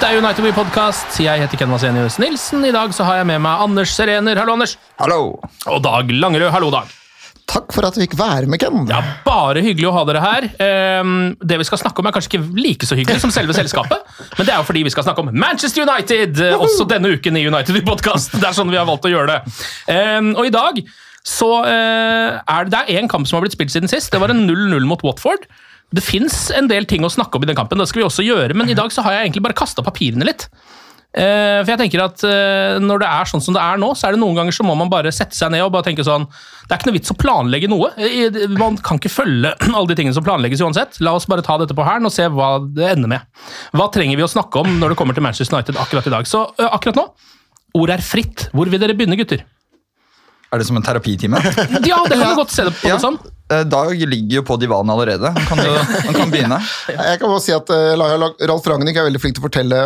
Dette er United We Podcast. Jeg heter Ken Vasenius Nilsen. I dag så har jeg med meg Anders Serener. Hallo, Anders. Hallo. Og Dag Langerød. Hallo, Dag. Takk for at du fikk være med, Ken. Ja, Bare hyggelig å ha dere her. Ehm, det vi skal snakke om, er kanskje ikke like så hyggelig som selve selskapet, men det er jo fordi vi skal snakke om Manchester United! eh, Også denne uken i United Podcast. Det er sånn vi har valgt å gjøre det. Ehm, og i dag så eh, er det, én kamp som har blitt spilt siden sist. Det var en 0-0 mot Watford. Det fins en del ting å snakke om i den kampen, det skal vi også gjøre, men i dag så har jeg egentlig bare kasta papirene litt. Uh, for jeg tenker at uh, Når det er sånn som det er nå, så er det noen ganger så må man bare sette seg ned og bare tenke sånn Det er ikke noe vits å planlegge noe. Man kan ikke følge alle de tingene som planlegges uansett. La oss bare ta dette på hælen og se hva det ender med. Hva trenger vi å snakke om når det kommer til Manchester United akkurat i dag? Så uh, akkurat nå, ordet er fritt. Hvor vil dere begynne, gutter? Er det som en terapitime? Ja, det kan du godt se det på Ja. det sånn. Eh, Dag ligger jo på divanen allerede. Han kan, jo, han kan begynne. Jeg kan bare si at uh, Ralf Ragnhild er veldig flink til å fortelle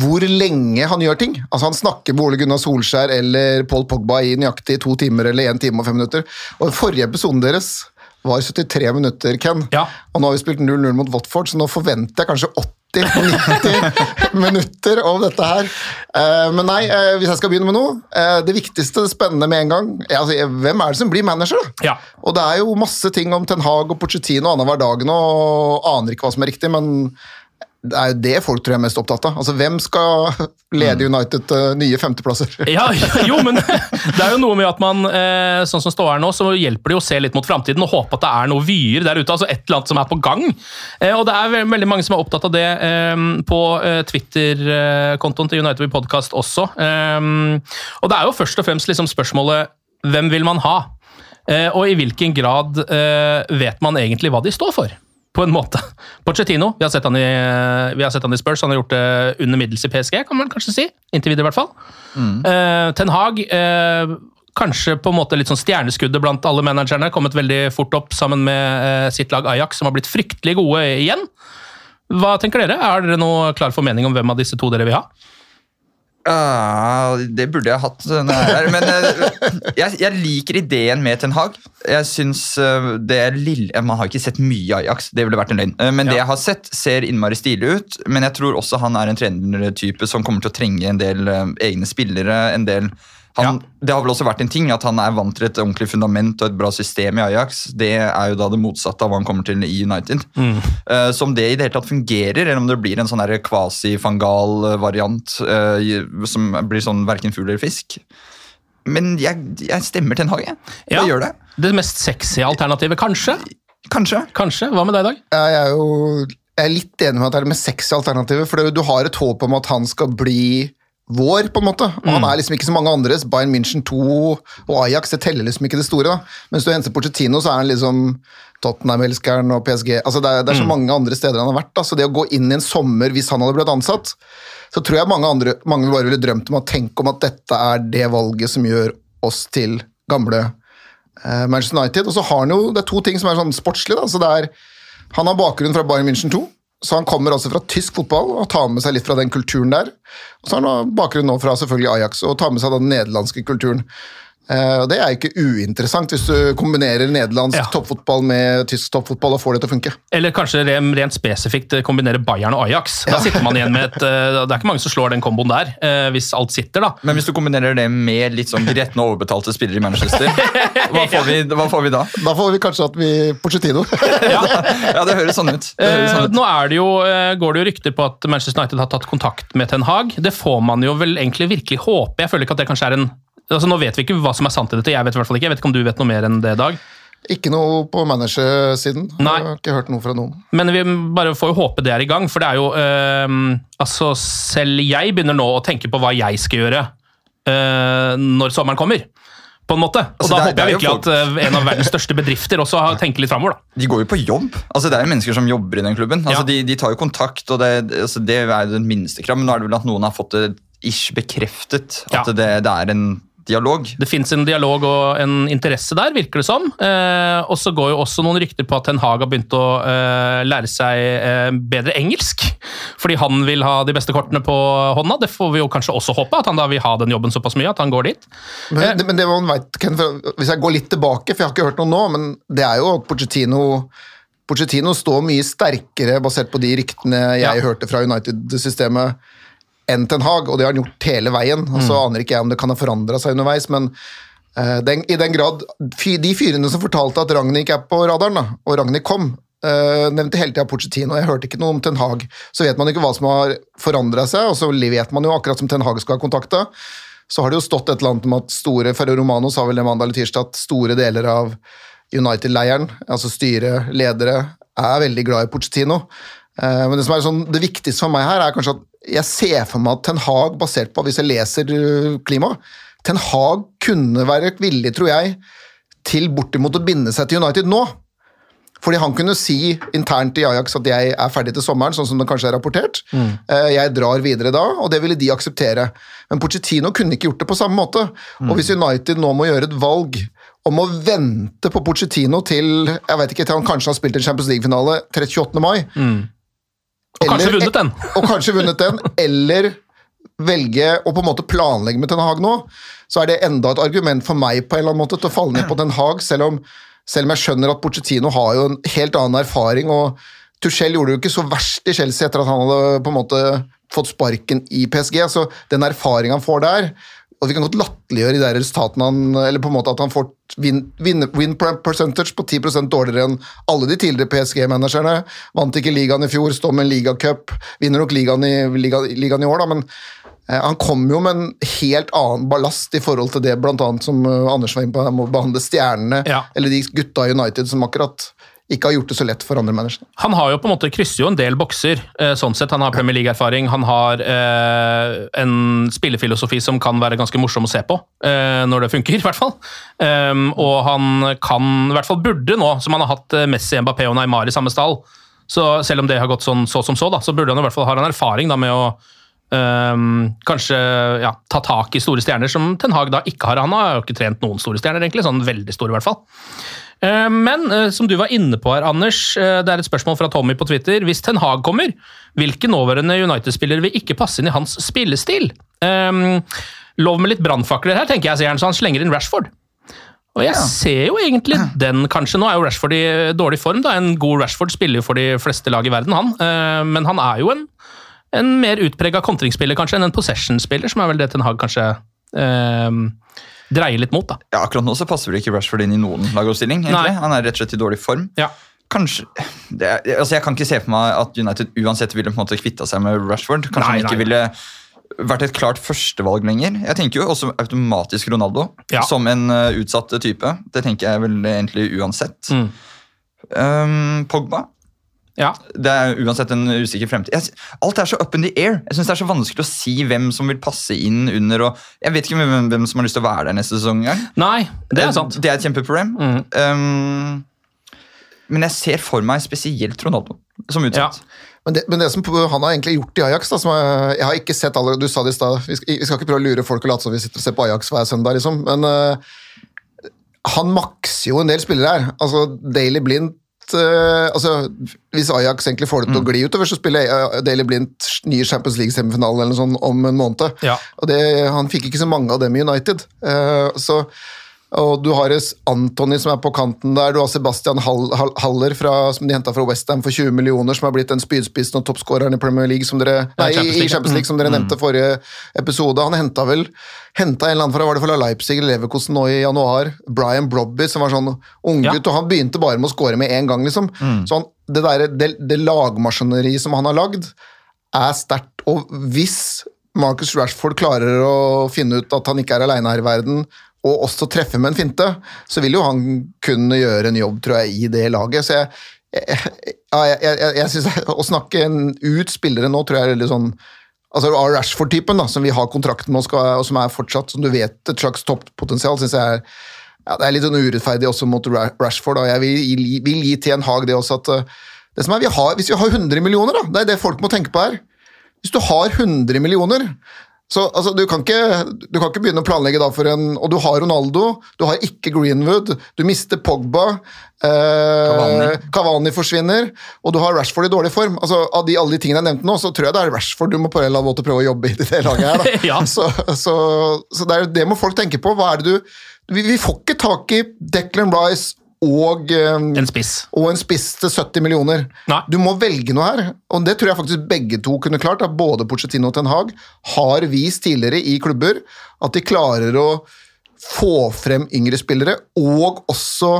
hvor lenge han gjør ting. Altså Han snakker med Ole Gunnar Solskjær eller Paul Pogba i nøyaktig to timer eller én time og fem minutter. Og den forrige episoden deres var 73 minutter, Ken. Ja. Og nå har vi spilt 0-0 mot Watford, så nå forventer jeg kanskje 80-90 minutter om dette her. Eh, men nei, eh, hvis jeg skal begynne med noe eh, Det viktigste, det spennende med en gang altså, Hvem er det som blir manager, da? Ja. Og det er jo masse ting om Ten Hag og Pochettino annenhver dag nå, og aner ikke hva som er riktig, men det er jo det folk tror jeg er mest opptatt av. Altså, Hvem skal lede United til nye femteplasser? Ja, jo, men det er jo noe med at man, eh, sånn som står her nå, så hjelper det jo å se litt mot framtiden og håpe at det er noe vyer der ute, altså et eller annet som er på gang. Eh, og det er veldig mange som er opptatt av det eh, på eh, Twitter-kontoen til United We Podcast også. Eh, og det er jo først og fremst liksom spørsmålet hvem vil man ha? Eh, og i hvilken grad vet man egentlig hva de står for? På en måte. Pochettino, vi har sett han i, vi har sett han i Spurs, han har gjort det under middels i PSG, kan man kanskje si. Inntil videre, i hvert fall. Eh, Ten Hag, uh, kanskje på en måte litt sånn stjerneskuddet blant alle managerne. Kommet veldig fort opp sammen med eh, sitt lag Ajax, som har blitt fryktelig gode igjen. Hva tenker dere? Er dere noe klar for mening om hvem av disse to dere vil ha? Ah, det burde jeg hatt. er her, Men eh, jeg, jeg liker ideen med Ten Hag. Jeg synes eh, det er lille, Man har ikke sett mye Ajax, det ville vært en løgn. Men Men det jeg har sett, ser innmari stilig ut. Men jeg tror også han er en trenertype som kommer til å trenge en del eh, egne spillere. en del han, Det har vel også vært en ting at han er vant til et ordentlig fundament og et bra system i Ajax. Det er jo da det motsatte av hva han kommer til i United. Eh, så om det i det hele tatt fungerer, eller om det blir en sånn her quasi-fangal eh, variant eh, som blir sånn verken fugl eller fisk. Men jeg, jeg stemmer Ten en jeg. Jeg Ja. gjør det. Det mest sexy alternativet, kanskje? Kanskje. Kanskje? Hva med deg, Dag? Jeg er jo jeg er litt enig med at det er det mest sexy alternativet, for du har et håp om at han skal bli vår, på en måte. Og Han er liksom ikke så mange andres. Bayern München 2 og Ajax det teller liksom ikke det store. da. Mens du henter Porcetino, så er han liksom Tottenham-elskeren og PSG. Altså det, er, det er så mange andre steder han har vært. da. Så det å gå inn i en sommer, hvis han hadde blitt ansatt, så tror jeg mange, andre, mange bare ville drømt om å tenke om at dette er det valget som gjør oss til gamle eh, Manchester United. Og så har han jo, det er to ting som er sånn sportslig. da, så det er, Han har bakgrunn fra Bayern München 2. Så han kommer også fra tysk fotball og tar med seg litt fra den kulturen der. Og så har han bakgrunn nå fra selvfølgelig Ajax og tar med seg den nederlandske kulturen. Eh, og Det er ikke uinteressant hvis du kombinerer nederlandsk Ja. toppfotball med tysk toppfotball og får det til å funke. Eller kanskje rent, rent spesifikt eh, kombinere Bayern og Ajax. Da sitter man igjen med et eh, Det er ikke mange som slår den komboen der, eh, hvis alt sitter, da. Men hvis du kombinerer det med litt sånn gretne og overbetalte spillere i Manchester, hva får vi, hva får vi da? Da får vi kanskje at vi Pochettino. Ja, det høres sånn ut. Høres sånn ut. nå er det jo, går det jo rykter på at Manchester United har tatt kontakt med Ten Hag. Det får man jo vel egentlig virkelig håpe. Jeg føler ikke at det kanskje er en altså Nå vet vi ikke hva som er sant i dette. Jeg vet i hvert fall ikke. Jeg vet ikke om du vet noe mer enn det, Dag. Ikke noe på managersiden. Nei. Jeg har ikke hørt noe fra noen. Men vi bare får jo håpe det er i gang, for det er jo eh, Altså, selv jeg begynner nå å tenke på hva jeg skal gjøre eh, når sommeren kommer. På en måte. Og Altså, da er- håper er jeg virkelig folk- at eh, en av verdens største bedrifter også har- tenker litt framover. De går jo på jobb. Altså, det er jo mennesker som jobber i den klubben. Altså, Ja. de, de tar jo kontakt, og det, altså, det er jo den minste krav. Men nå er det vel at noen har fått det ish bekreftet, at Ja. det, det er en dialog. Det fins en dialog og en interesse der, virker det som. Eh, og så går jo også noen rykter på at Ten Hag har begynt å eh, lære seg eh, bedre engelsk. Fordi han vil ha de beste kortene på hånda. Det får vi jo kanskje også håpe, at han da vil ha den jobben såpass mye at han går dit. Men, det- men det man vet, Ken, for Hvis jeg går litt tilbake, for jeg har ikke hørt noe nå, men det er jo at Pochettino Pochettino står mye sterkere, basert på de ryktene jeg Ja. hørte fra United-systemet, enn Ten Hag, og det har han gjort hele veien. Og så aner ikke jeg om det kan ha forandra seg underveis, men uh, den, i den grad fy, De fyrene som fortalte at Ragnhild er på radaren, da, og Ragnhild kom, uh, nevnte hele tida Pochettino. Jeg hørte ikke noe om Ten Hag. Så vet man ikke hva som har forandra seg, og så vet man jo akkurat som Ten Hag skal ha kontakta. Så har det jo stått et eller annet om at store Ferro Romano sa vel det mandag eller tirsdag at store deler av United-leiren, altså styre, ledere, er veldig glad i Pochettino. Eh, Men det som er sånn, det viktigste for meg her, er kanskje at jeg ser for meg at Ten Hag, basert på hvis jeg leser uh, klima, Ten Hag kunne være villig, tror jeg, til bortimot å binde seg til United nå. Fordi han kunne si internt i Ajax at jeg er ferdig til sommeren, sånn som det kanskje er rapportert. Mm. Jeg drar videre da, og det ville de akseptere. Men Pochettino kunne ikke gjort det på samme måte. Og hvis United nå må gjøre et valg om å vente på Pochettino til jeg vet ikke, til han kanskje har spilt en Champions League-finale 28. mai Og kanskje eller- vunnet den. Og kanskje vunnet den, eller velge å på en måte planlegge med Ten Hag nå, så er det enda et argument for meg på en eller annen måte til å falle ned på Ten Hag, selv om, selv om jeg skjønner at Pochettino har jo en helt annen erfaring, og Tuchel gjorde det jo ikke så verst i Chelsea etter at han hadde på en måte fått sparken i PSG, så den erfaringen han får der, og vi kan godt latterliggjøre de der resultatene han Eller på en måte at han får win, win, win percentage på 10% dårligere enn alle de tidligere PSG-managerne. Vant ikke ligaen i fjor, står med en ligacup, vinner nok ligaen i, liga, ligaen i år, da, men eh, han kommer jo med en helt annen ballast i forhold til det blant annet som eh, Anders var inne på, han må behandle stjernene, Ja. eller de gutta i United som akkurat ikke har gjort det så lett for andre mennesker. Han har jo på en måte krysser jo en del bokser. eh, sånn sett. Han har Premier League-erfaring, han har eh, en spillefilosofi som kan være ganske morsom å se på, eh, når det funker, i hvert fall. Um, og han kan, i hvert fall burde nå, som han har hatt eh, Messi, Mbappé og Neymar i samme stall, så selv om det har gått sånn så som så, da, så burde han i hvert fall ha en erfaring da, med å um, kanskje ja, ta tak i store stjerner, som Ten Hag da ikke har. Han har jo ikke trent noen store stjerner, egentlig, sånn veldig store i hvert fall. Eh, Men eh, som du var inne på her, Anders, eh, det er et spørsmål fra Tommy på Twitter. Hvis Ten Hag kommer, hvilke nåværende United-spillere vil ikke passe inn i hans spillestil? Um, lov med litt brannfakler her, tenker jeg, sier han, så han slenger inn Rashford. Og jeg ser jo egentlig den, kanskje. Nå er jo Rashford i dårlig form. da. En god Rashford spiller jo for de fleste lag i verden, han. Men han er jo en, en mer utprega kontringsspiller kanskje enn en possession-spiller, som er vel det Ten Hag kanskje eh, dreier litt mot. da. Ja, akkurat nå så passer vel ikke Rashford inn i noen lagoppstilling. egentlig. Nei. Han er rett og slett i dårlig form. Ja. Kanskje, det altså Jeg kan ikke se for meg at United uansett ville på en måte kvitta seg med Rashford. Kanskje Nei, han ikke nei. ville vært et klart førstevalg lenger. Jeg tenker jo også automatisk Ronaldo Ja. som en uh, utsatt type. Det tenker jeg vel egentlig uansett. Mm. Um, Pogba. Ja. Det er uansett en usikker fremtid. Jeg, alt er så up in the air. Jeg synes Det er så vanskelig å si hvem som vil passe inn under. og Jeg vet ikke hvem, hvem som har lyst til å være der neste sesong. engang. Nei, det er sant. Det er et kjempeproblem. Mm. Um, men jeg ser for meg spesielt Ronaldo som Ja. Men det, men det som han har egentlig gjort i Ajax da, som jeg, jeg har ikke sett alle, Du sa det i stad, vi, skal- vi skal ikke prøve å lure folk og late som vi sitter og ser på Ajax hver søndag, liksom. Men uh, han makser jo en del spillere her. Altså, Daily Blind eh, altså, Hvis Ajax egentlig får det til å gli utover, så spiller eh, Daily Blindt nye Champions League-semifinalen eller noe sånt om en måned. Ja. Og det, Han fikk ikke så mange av dem i United. Uh, så, og Du har Antony som er på kanten der, du har Sebastian Hall, Hall, Haller fra, som de henta fra Westham for 20 millioner, som har blitt den spydspissen og toppskåreren i Premier League som dere, nei, Champions i League, ja. Champions League, som dere nevnte forrige episode. Han henta vel henta en eller annen fra, var det fra Leipzig eller Leverkosten nå i januar. Brian Brobby, som var sånn unggutt, Ja. og han begynte bare med å score med en gang. liksom. Så han, det, der, det, det lagmaskineriet som han har lagd, er sterkt. Og hvis Marcus Rashford klarer å finne ut at han ikke er aleine her i verden, og også treffe med en finte, så vil jo han kunne gjøre en jobb, tror jeg, i det laget. Så jeg, jeg, jeg, jeg, synes Å snakke ut spillere nå, tror jeg er veldig sånn Altså av Rashford-typen, da, som vi har kontrakten med, og, skal, og som er fortsatt, som du vet, et slags topppotensial, syns jeg er ja, er litt sånn urettferdig også mot Rashford. Da. Jeg vil, vil gi til en Hag det også at uh, det som er, vi har, Hvis vi har 100 millioner, da, det er det folk må tenke på her Hvis du har 100 millioner så altså, du, kan ikke, du kan ikke begynne å planlegge da for en Og du har Ronaldo, du har ikke Greenwood, du mister Pogba eh, Cavani. Cavani forsvinner, og du har Rashford i dårlig form. Altså, av de, alle de tingene jeg nevnte nå, så tror jeg det er Rashford du må annen måte prøve å jobbe i det laget her. Ja. Så, så, så det, er, det må folk tenke på. Hva er det du vi, vi får ikke tak i Declan Rice og eh, En spiss. og en spiss til 70 millioner. Nei. Du må velge noe her, og det tror jeg faktisk begge to kunne klart. At både Pochettino og Ten Hag har vist tidligere i klubber at de klarer å få frem yngre spillere, og også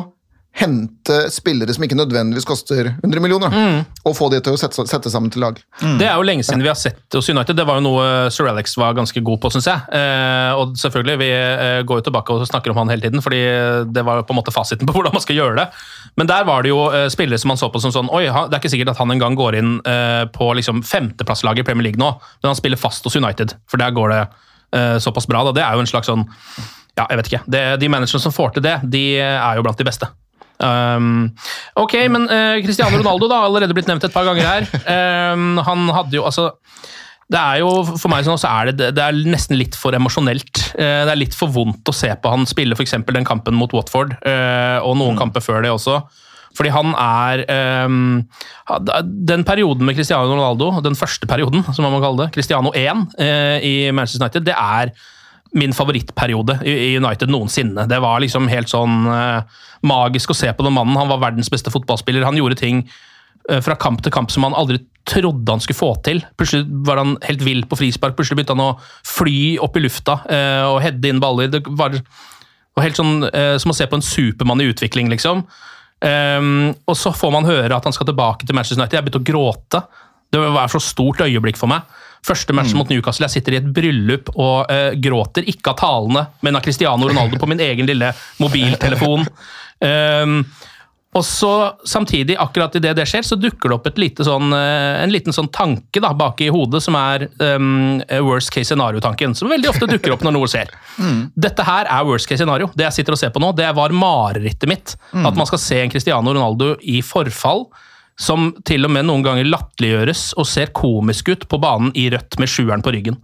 hente spillere som ikke nødvendigvis koster 100 millioner, Mm. og få de til å sette, sette sammen til lag. Det er jo lenge siden vi har sett hos United. Det var jo noe Sir Alex var ganske god på, syns jeg. Eh, og selvfølgelig, vi eh, går jo tilbake og snakker om han hele tiden, fordi det var på en måte fasiten på hvordan man skal gjøre det. Men der var det jo eh, spillere som man så på som sånn Oi, det er ikke sikkert at han en gang går inn eh, på liksom femteplasslaget i Premier League nå, men han spiller fast hos United, for der går det eh, såpass bra. Da. Det er jo en slags sånn Ja, jeg vet ikke. Det, de managerne som får til det, de er jo blant de beste. Um, ok, men uh, Cristiano Ronaldo da, har allerede blitt nevnt et par ganger her. Um, han hadde jo altså det er jo, For meg sånn, så er det, det er nesten litt for emosjonelt. Eh, Det er litt for vondt å se på han spille f.eks. den kampen mot Watford, eh, og noen kamper før det også. Fordi han er um, Den perioden med Cristiano Ronaldo, den første perioden, som man må kalle det, Cristiano 1 uh, i Manchester United, det er min favorittperiode i United noensinne. Det var liksom helt sånn eh, magisk å se på den mannen. Han var verdens beste fotballspiller. Han gjorde ting eh, fra kamp til kamp som han aldri trodde han skulle få til. Plutselig var han helt vill på frispark. Plutselig begynte han å fly opp i lufta eh, og heade inn baller. Det var, helt sånn som å se på en supermann i utvikling, liksom. Ehm, og så får man høre at han skal tilbake til Manchester United. Jeg begynte å gråte. Det var et så stort øyeblikk for meg. Første matchen mot Newcastle, jeg sitter i et bryllup og uh, gråter. Ikke av talene, men av Cristiano Ronaldo på min egen lille mobiltelefon. Um, og så Samtidig, akkurat idet det skjer, så dukker det opp et lite sånn, eh, en liten sånn tanke da, bak i hodet, som er um, worst case scenario-tanken. Som veldig ofte dukker opp når noe skjer. Dette her er worst case scenario. Det jeg sitter og ser på nå, det var marerittet mitt. At man skal se en Cristiano Ronaldo i forfall. Som til og med noen ganger latterliggjøres og ser komisk ut på banen i rødt med sjueren på ryggen.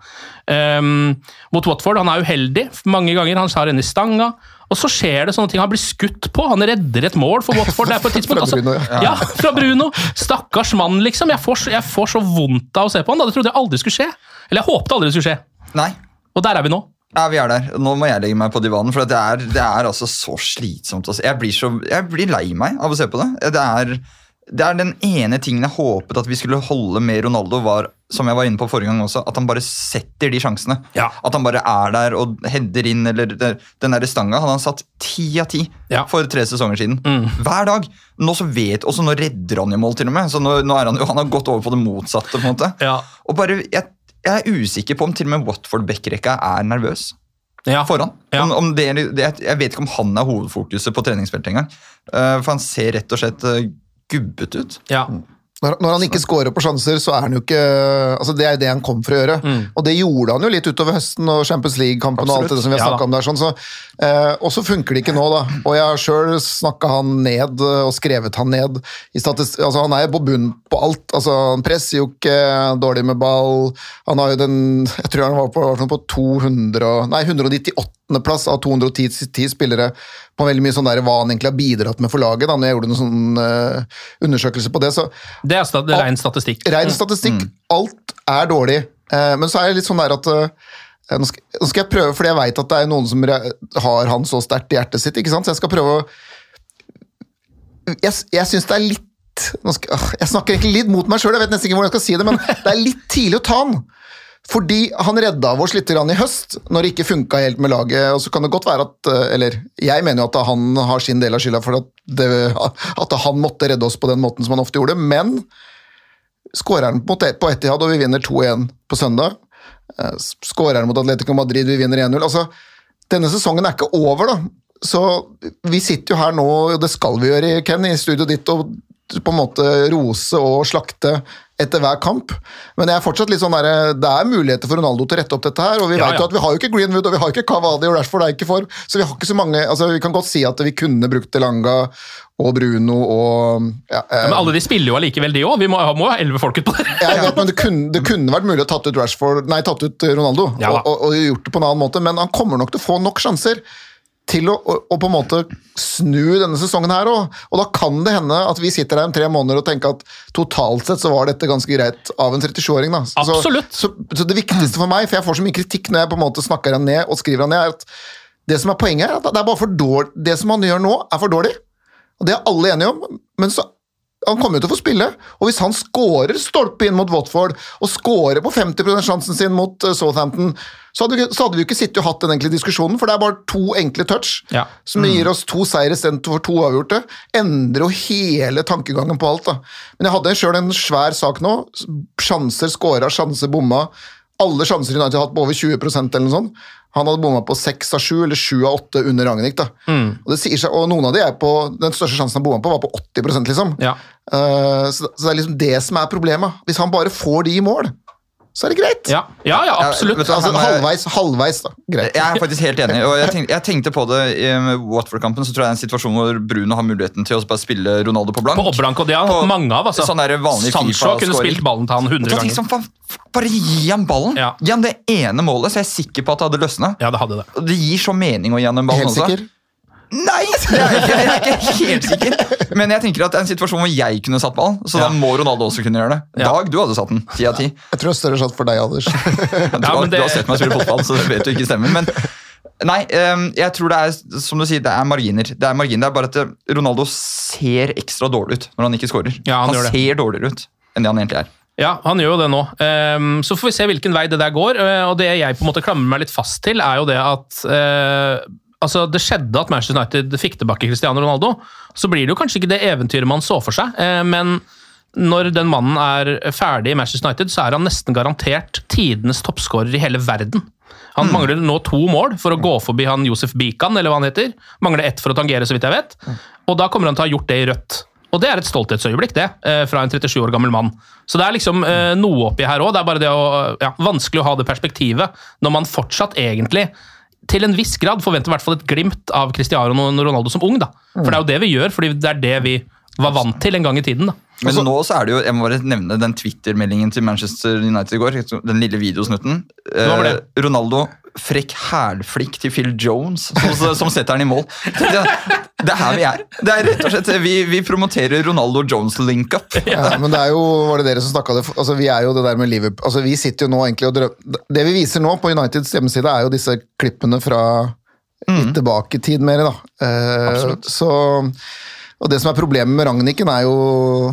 Um, mot Watford, han er uheldig mange ganger. Han tar henne i stanga. Og så skjer det sånne ting. Han blir skutt på. Han redder et mål for Watford. der på et tidspunkt. Fra Bruno, altså, ja. fra Bruno. Stakkars mann, liksom. Jeg får, så- jeg får så vondt av å se på han. da. Det trodde jeg aldri skulle skje. Eller jeg håpte aldri det skulle skje. Nei. Og der er vi nå. Ja, vi er der. Nå må jeg legge meg på divanen, for det er, det er altså så slitsomt. å. Jeg blir, så, jeg blir lei meg av å se på det. Det er, det er den ene tingen jeg håpet at vi skulle holde med Ronaldo, var, som jeg var inne på forrige gang også, at han bare setter de sjansene. Ja. At han bare er der og header inn, eller den der stanga hadde han satt ti av ti Ja. for tre sesonger siden. Hver dag. Nå så vet, også nå redder han jo mål, til og med. Så nå, nå er han jo han har gått over på det motsatte. på en måte. Ja. Og bare, jeg, jeg er usikker på om til og med Watford-backrekka er nervøs foran. Ja. Om, om det, det, jeg vet ikke om han er hovedfokuset på treningsfeltet engang. Uh, for han ser rett og slett uh, gubbet ut. Ja. Når, når han ikke scorer på sjanser, så er han jo ikke altså Det er det han kom for å gjøre. Mm. Og det gjorde han jo litt utover høsten og Champions League-kampen og alt det som vi har Ja om der. sånn, så, eh, Og så funker det ikke nå, da. Og jeg har sjøl snakka han ned eh, og skrevet han ned. I altså Han er jo på bunn på alt. altså Han presser jo ikke, dårlig med ball. Han har jo den Jeg tror han var på, var på 200 Nei, 198. åttendeplass av 210 spillere på veldig mye sånn der hva han egentlig har bidratt med for laget. da, når jeg gjorde noen sånn uh, undersøkelse på det. så Det er sta- ren statistikk. Ren statistikk. Alt er dårlig. Uh, men så er det litt sånn der at uh, nå, skal, nå skal jeg prøve, fordi jeg veit at det er noen som re- har han så sterkt i hjertet sitt. ikke sant? Så jeg skal prøve å Jeg, jeg syns det er litt nå skal, Jeg snakker egentlig litt mot meg sjøl, jeg vet nesten ikke hvordan jeg skal si det, men det er litt tidlig å ta han. Fordi han redda oss litt i høst, når det ikke funka helt med laget. og så kan det godt være at, eh, eller Jeg mener jo at han har sin del av skylda for at, det, at han måtte redde oss på den måten som han ofte gjorde, men skårer han på Etihad og vi vinner 2-1 på søndag. skåreren Skårer han mot Atletico Madrid, vi vinner 1-0. Altså, denne sesongen er ikke over, da. Så vi sitter jo her nå, og det skal vi gjøre, Ken, i studioet ditt, og på en måte rose og slakte etter hver kamp. Men jeg er fortsatt litt sånn der, det er muligheter for Ronaldo til å rette opp dette her. og Vi Ja, vet ja. jo at vi har jo ikke Greenwood og vi har ikke Cavadi og Rashford er ikke form. så vi har ikke så mange altså Vi kan godt si at vi kunne brukt Delanga og Bruno og ja, eh, Men alle de spiller jo allikevel, de òg. Vi må, må ha elleve folk utpå der. jeg vet, men det kunne, det kunne vært mulig å tatt ut Rashford, nei, tatt ut Ronaldo og, og, og gjort det på en annen måte, men han kommer nok til å få nok sjanser til å, å, å på en måte snu denne sesongen her òg. Og da kan det hende at vi sitter her om tre måneder og tenker at totalt sett så var dette ganske greit av en 37-åring. da. Så, Absolutt. Så, så det viktigste for meg, for jeg får så mye kritikk når jeg på en måte snakker han ned og skriver han ned, er at det som er poenget er at det er bare for dårlig. Det som han gjør nå, er for dårlig. Og det er alle enige om, men så han kommer jo til å få spille, og hvis han scorer stolpe inn mot Watford og scorer på 50 sjansen sin mot eh, Southampton, så hadde, vi, så hadde vi ikke sittet og hatt den enkle diskusjonen, for det er bare to enkle touch Ja. som gir oss to seire istedenfor to avgjorte. Endrer jo hele tankegangen på alt. da. Men jeg hadde sjøl en svær sak nå. Sjanser scora, sjanser bomma. Alle sjanser United har hatt på over 20% eller noe sånt. Han hadde bomma på seks av sju, eller sju av åtte under Ragnhild. da. Og, det sier seg, og noen av de er på, Den største sjansen han bomma på, var på 80 liksom. Ja. Uh, så, så det er liksom det som er problemet. Hvis han bare får de i mål, så er det greit. Ja, ja, ja absolutt. Ja, du Altså, halvveis, halvveis, da. Greit. Jeg er faktisk helt enig. og Jeg tenkte, jeg tenkte på det i Watford-kampen. så tror jeg det er en situasjon hvor Bruno har muligheten til å bare spille Ronaldo på blank. På blank, og det har han hatt mange av. altså. Sånn der vanlig Sancho FIFA-scoring. kunne spilt ballen til han Og 100 da tenkte jeg ganger. sånn, faen, Bare gi han ballen! Ja. Gi han det ene målet, så jeg er sikker på at det hadde løsna. Ja, det hadde det. Og Det gir så mening å gi han den ballen Helt også. sikker? Nei! Jeg er ikke, jeg er ikke helt sikker. Men jeg tenker at det er en situasjon hvor jeg kunne satt ballen, så Ja. da må Ronaldo også kunne gjøre det. Dag, du hadde satt den. Ti av ti. Jeg tror det er større sjanse for deg, Anders. Du, Ja, har- det- du har sett meg spille fotball, så det vet du ikke stemmer. Men nei, ehm, jeg tror det er som du sier, det er marginer. Det er marginer, det er bare at eh, Ronaldo ser ekstra dårlig ut når han ikke skårer. Ja, han gjør det. ser dårligere ut enn det han egentlig er. Ja, han gjør jo det nå. Ehm, så får vi se hvilken vei det der går. eh, og det jeg på en måte klamrer meg litt fast til, er jo det at eh, altså Det skjedde at Manchester United fikk tilbake Cristiano Ronaldo. Så blir det jo kanskje ikke det eventyret man så for seg, eh, men når den mannen er ferdig i Manchester United, så er han nesten garantert tidenes toppskårer i hele verden. Han mangler nå to mål for å gå forbi han Josef Bikan, eller hva han heter. Mangler ett for å tangere, så vidt jeg vet. Og da kommer han til å ha gjort det i rødt. Og det er et stolthetsøyeblikk, det, eh, fra en 37 år gammel mann. Så det er liksom eh, noe oppi her òg. Det er bare det å, ja, vanskelig å ha det perspektivet når man fortsatt egentlig til en viss grad forventer i hvert fall et glimt av Cristiano Ronaldo som ung. da. For det er jo det vi gjør, fordi det er det vi var vant til en gang i tiden. da. Men nå så er det jo, jeg må bare nevne den Twitter-meldingen til Manchester United i går. Den lille videosnutten. Eh, Ronaldo frekk hælflikk til Phil Jones, som, som setter han i mål. Det, det er her vi er. Det er rett og slett, Vi, vi promoterer Ronaldo Jones link-up. Ja, men det er jo, var det dere som snakket det, altså vi er jo det der med Liverpool, altså vi sitter jo nå egentlig og drømmer, det vi viser nå på Uniteds hjemmeside er jo disse klippene fra litt tilbake i tid mer da. Eh, så, og det som er problemet med Ragniken er jo,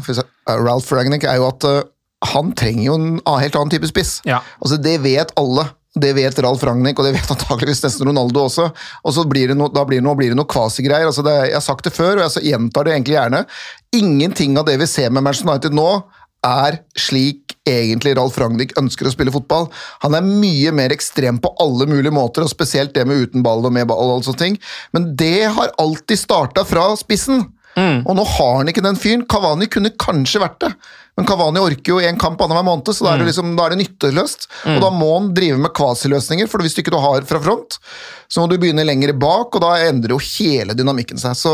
eh, Ralph Ragnik er jo at eh, han trenger jo en helt annen type spiss. Ja. Altså det vet alle. Det vet Ralf Ragnhild, og det vet antakeligvis nesten Ronaldo også. Og så blir det noe, da blir det noe, blir det noe kvasigreier. Altså det, jeg har sagt det før, og jeg så gjentar det egentlig gjerne. Ingenting av det vi ser med Manchester United nå, er slik egentlig Ralf Ragnhild ønsker å spille fotball. Han er mye mer ekstrem på alle mulige måter, og spesielt det med uten ball og med ball og alle sånne ting. Men det har alltid starta fra spissen. Og nå har han ikke den fyren. Kavani kunne kanskje vært det, men Kavani orker jo én kamp annenhver måned, så da er det, liksom, da er det nytteløst. Og da må han drive med kvasiløsninger, for hvis du ikke du har fra front, så må du begynne lenger bak, og da endrer jo hele dynamikken seg. Så,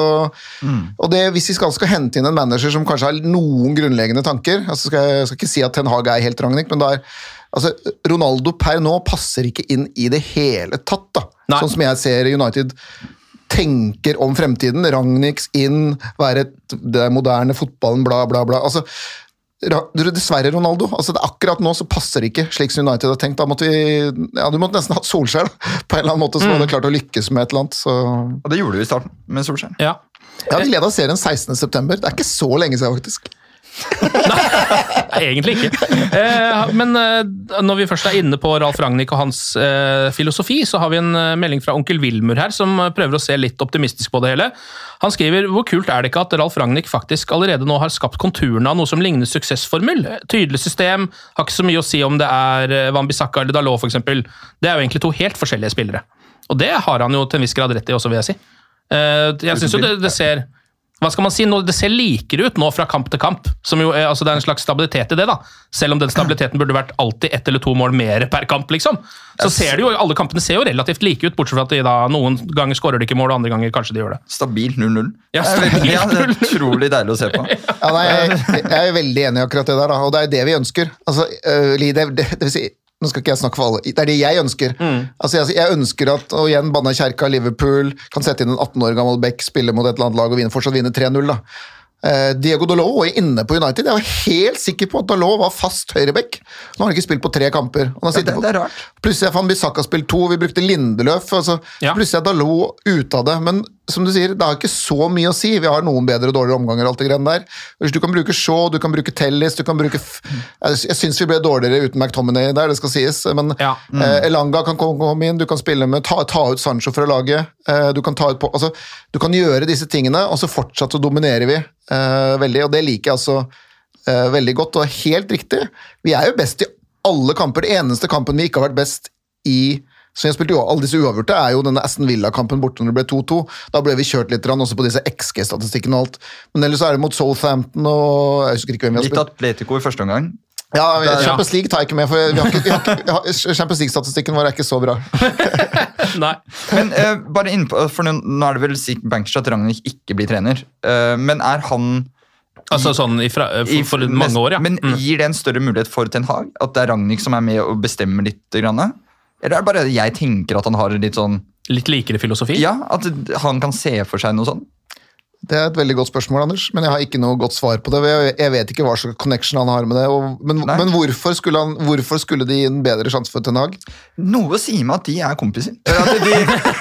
og det, Hvis vi skal, skal hente inn en manager som kanskje har noen grunnleggende tanker altså skal Jeg, jeg skal ikke si at Ten Hag er helt Ragnhild, men det er, altså, Ronaldo per nå passer ikke inn i det hele tatt. da. Nei. Sånn som jeg ser United tenker om fremtiden. Ragnhiks inn, være et, det er moderne fotballen, bla, bla, bla. altså Dessverre, Ronaldo. altså det, Akkurat nå så passer det ikke slik som United har tenkt. Da måtte vi, ja, Du måtte nesten hatt Solskjær da, på en eller annen måte, som hadde klart å lykkes med et eller annet. så... Og det gjorde vi i starten, med Solskjær. Ja. Ja, Vi leda serien 16.9. Det er ikke så lenge siden, faktisk. Nei, egentlig ikke. Eh, men eh, når vi først er inne på Ralf Ragnhild og hans eh, filosofi, så har vi en melding fra onkel Wilmur her, som prøver å se litt optimistisk på det hele. Han skriver hvor kult er det ikke at Ralf Ragnhild faktisk allerede nå har skapt konturene av noe som ligner suksessformel? Tydelig system, har ikke så mye å si om det er Wan-Bissaka eller Dalot f.eks. Det er jo egentlig to helt forskjellige spillere. Og det har han jo til en viss grad rett i også, vil jeg si. Jeg syns jo det, det ser hva skal man si, nå, Det ser likere ut nå fra kamp til kamp. som jo er, altså Det er en slags stabilitet i det, da. Selv om den stabiliteten burde vært alltid ett eller to mål mer per kamp. liksom. Så ser det jo, Alle kampene ser jo relativt like ut, bortsett fra at de da noen ganger skårer de ikke mål, og andre ganger kanskje de gjør det. Stabil 0-0. Ja, stabil ja, det er utrolig deilig å se på. Ja, nei, jeg, jeg er veldig enig i akkurat det der, da, og det er det vi ønsker. Altså, øh, det, det, det vil si, nå skal ikke jeg snakke for alle, det er det jeg ønsker. Altså, jeg, jeg ønsker at, og igjen, banna kjerka, Liverpool kan sette inn en 18 år gammel Beck, spille mot et eller annet lag og vinne, fortsatt vinne 3-0. da. Eh, Diego Dalot er inne på United. Jeg var helt sikker på at Dalot var fast høyreback. Nå har han ikke spilt på tre kamper. Ja, det- det er rart. Plutselig Van Bissaka spilt to, vi brukte Lindeløf. Altså, Ja. Plutselig er Dalot ute av det. Men som du sier, det har ikke så mye å si. Vi har noen bedre og dårligere omganger. alt det greiene der. Hvis Du kan bruke Shaw, du kan bruke Tellis du kan bruke F Jeg, syns vi ble dårligere uten McTominay der, det skal sies. Men Ja. eh, Elanga kan komme komme inn, du kan spille med ta, ta ut Sancho fra laget. Eh, du, kan ta ut på, altså, du kan gjøre disse tingene, og så fortsatt så dominerer vi eh, veldig. Og det liker jeg altså uh, veldig godt, og helt riktig. Vi er jo best i alle kamper. Det eneste kampen vi ikke har vært best i som jeg spilte jo, Alle disse uavgjorte er jo denne Aston Villa-kampen borte når det ble 2-2. Da ble vi kjørt litt også på disse XG-statistikkene og alt. Men ellers er det mot Southampton og Jeg husker ikke hvem vi har Litt spilt. Atletico i første omgang. Ja. Champions League tar jeg ikke med, for vi har ikke, vi har ikke, vi har, Champions League-statistikken vår er ikke så bra. Nei. Men uh, bare innpå, for nå, nå er det vel sikkert bankers at Ragnhild ikke blir trener. Uh, men er han Altså sånn ifra, i- for, for mange år, ja. Men Mm. gir det en større mulighet for Ten Hag? At det er Ragnhild som er med og bestemmer litt? Grann? Eller er det bare jeg tenker at han har litt sånn Litt likere filosofi? Ja, at han kan se for seg noe sånt? Det er et veldig godt spørsmål, Anders, men jeg har ikke noe godt svar på det. Jeg, jeg vet ikke hva slags connection han har med det. Og, men men hvorfor, skulle han, hvorfor skulle de gi en bedre sjanse for Ten Hag? Noe sier meg at de er kompiser. At de,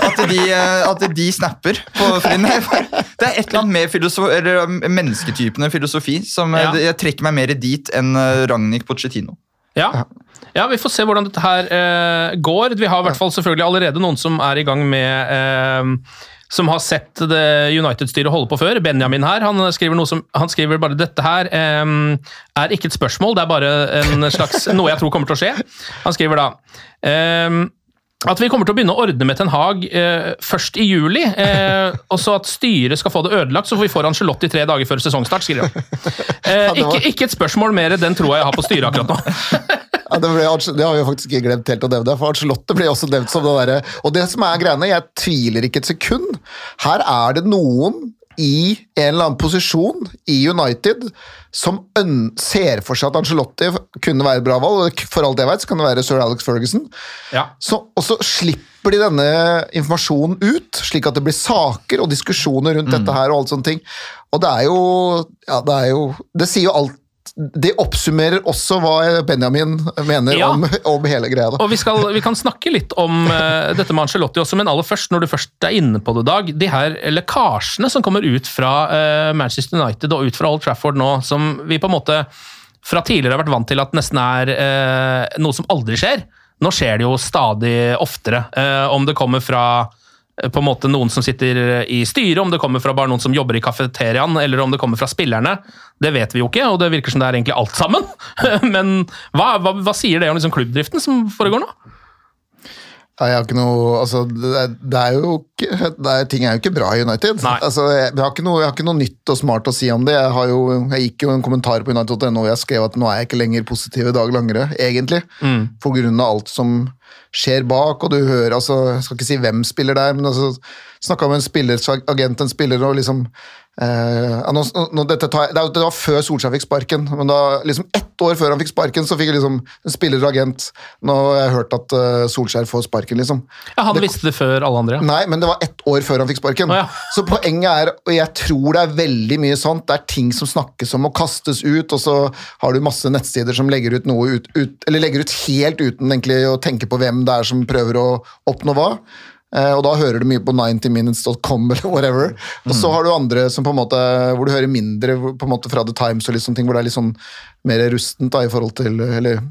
at de, eh, at de snapper på Frinn. Det er et eller annet med filosof, eller um, filosofi som eh, Ja. jeg trekker meg mer dit enn eh, Ragnhild Pochettino. Ja. ja, vi får se hvordan dette her eh, går. Vi har i hvert fall selvfølgelig allerede noen som er i gang med eh, som har sett United-styret holde på før. Benjamin her, han skriver, som, han skriver bare dette her um, er ikke et spørsmål, det er bare en slags, noe jeg tror kommer til å skje. Han skriver da um, at vi kommer til å begynne å ordne med Ten Hag eh, først i juli, eh, og så at styret skal få det ødelagt, så vi får Angelotti tre dager før sesongstart, skriver han. Eh, ikke, ikke et spørsmål mer, den tror jeg jeg har på styret akkurat nå. Ja, det, ble, det har vi faktisk ikke glemt helt å nevne, for Arcelotte ble også nevnt som det derre Og det som er greiene, jeg tviler ikke et sekund. Her er det noen i en eller annen posisjon i United som ser for seg at Angelotti kunne være et bra valg. og For alt jeg vet, så kan det være sir Alex Ferguson. Ja. Så, og så slipper de denne informasjonen ut, slik at det blir saker og diskusjoner rundt dette her. og alt sånne ting. Og det er jo Ja, det er jo Det sier jo alt Det oppsummerer også hva Benjamin mener Ja. om, om hele greia. da. Og vi, skal, vi kan snakke litt om uh, dette med Ancelotti også, men aller først, når du først er inne på det, Dag. De her lekkasjene som kommer ut fra uh, Manchester United og ut fra Old Trafford nå, som vi på en måte fra tidligere har vært vant til at nesten er uh, noe som aldri skjer. Nå skjer det jo stadig oftere. Om det kommer fra på en måte noen som sitter i styret, om det kommer fra bare noen som jobber i kafeteriaen, eller om det kommer fra spillerne, det vet vi jo ikke, og det virker som det er egentlig alt sammen. Men hva, hva, hva sier det om liksom klubbdriften som foregår nå? Jeg har ikke noe, altså, det, det er jo ikke, det er, ting er jo ikke bra i United. Altså, jeg, jeg, har ikke noe, jeg har ikke noe nytt og smart å si om det. Jeg, har jo, jeg gikk jo en kommentar på United.no og jeg skrev at nå er jeg ikke lenger positiv i Dag Langere, egentlig. På grunn av alt som skjer bak, og du hører altså, Jeg skal ikke si hvem spiller der, men altså, snakka med en spillersagent, en spiller, og liksom eh, nå, nå, tar, det, var- før Solskjær fikk sparken, men da, liksom ett år før han fikk sparken, så fikk jeg liksom en spiller og agent Nå har jeg hørt at uh, Solskjær får sparken, liksom. Ja, Han Det- visste det før alle andre. Nei, men det var ett år før han fikk sparken. Oh, ja. Så poenget er, og jeg tror det er veldig mye sånt, det er ting som snakkes om og kastes ut, og så har du masse nettsider som legger ut noe ut, ut eller legger ut helt uten egentlig å tenke på hvem det er som prøver å oppnå hva. Eh, og da hører du mye på 90minutes.com eller whatever. Og så har du andre som på en måte, hvor du hører mindre på en måte fra The Times og litt sånne ting, hvor det er litt sånn mer rustent da, i forhold til eller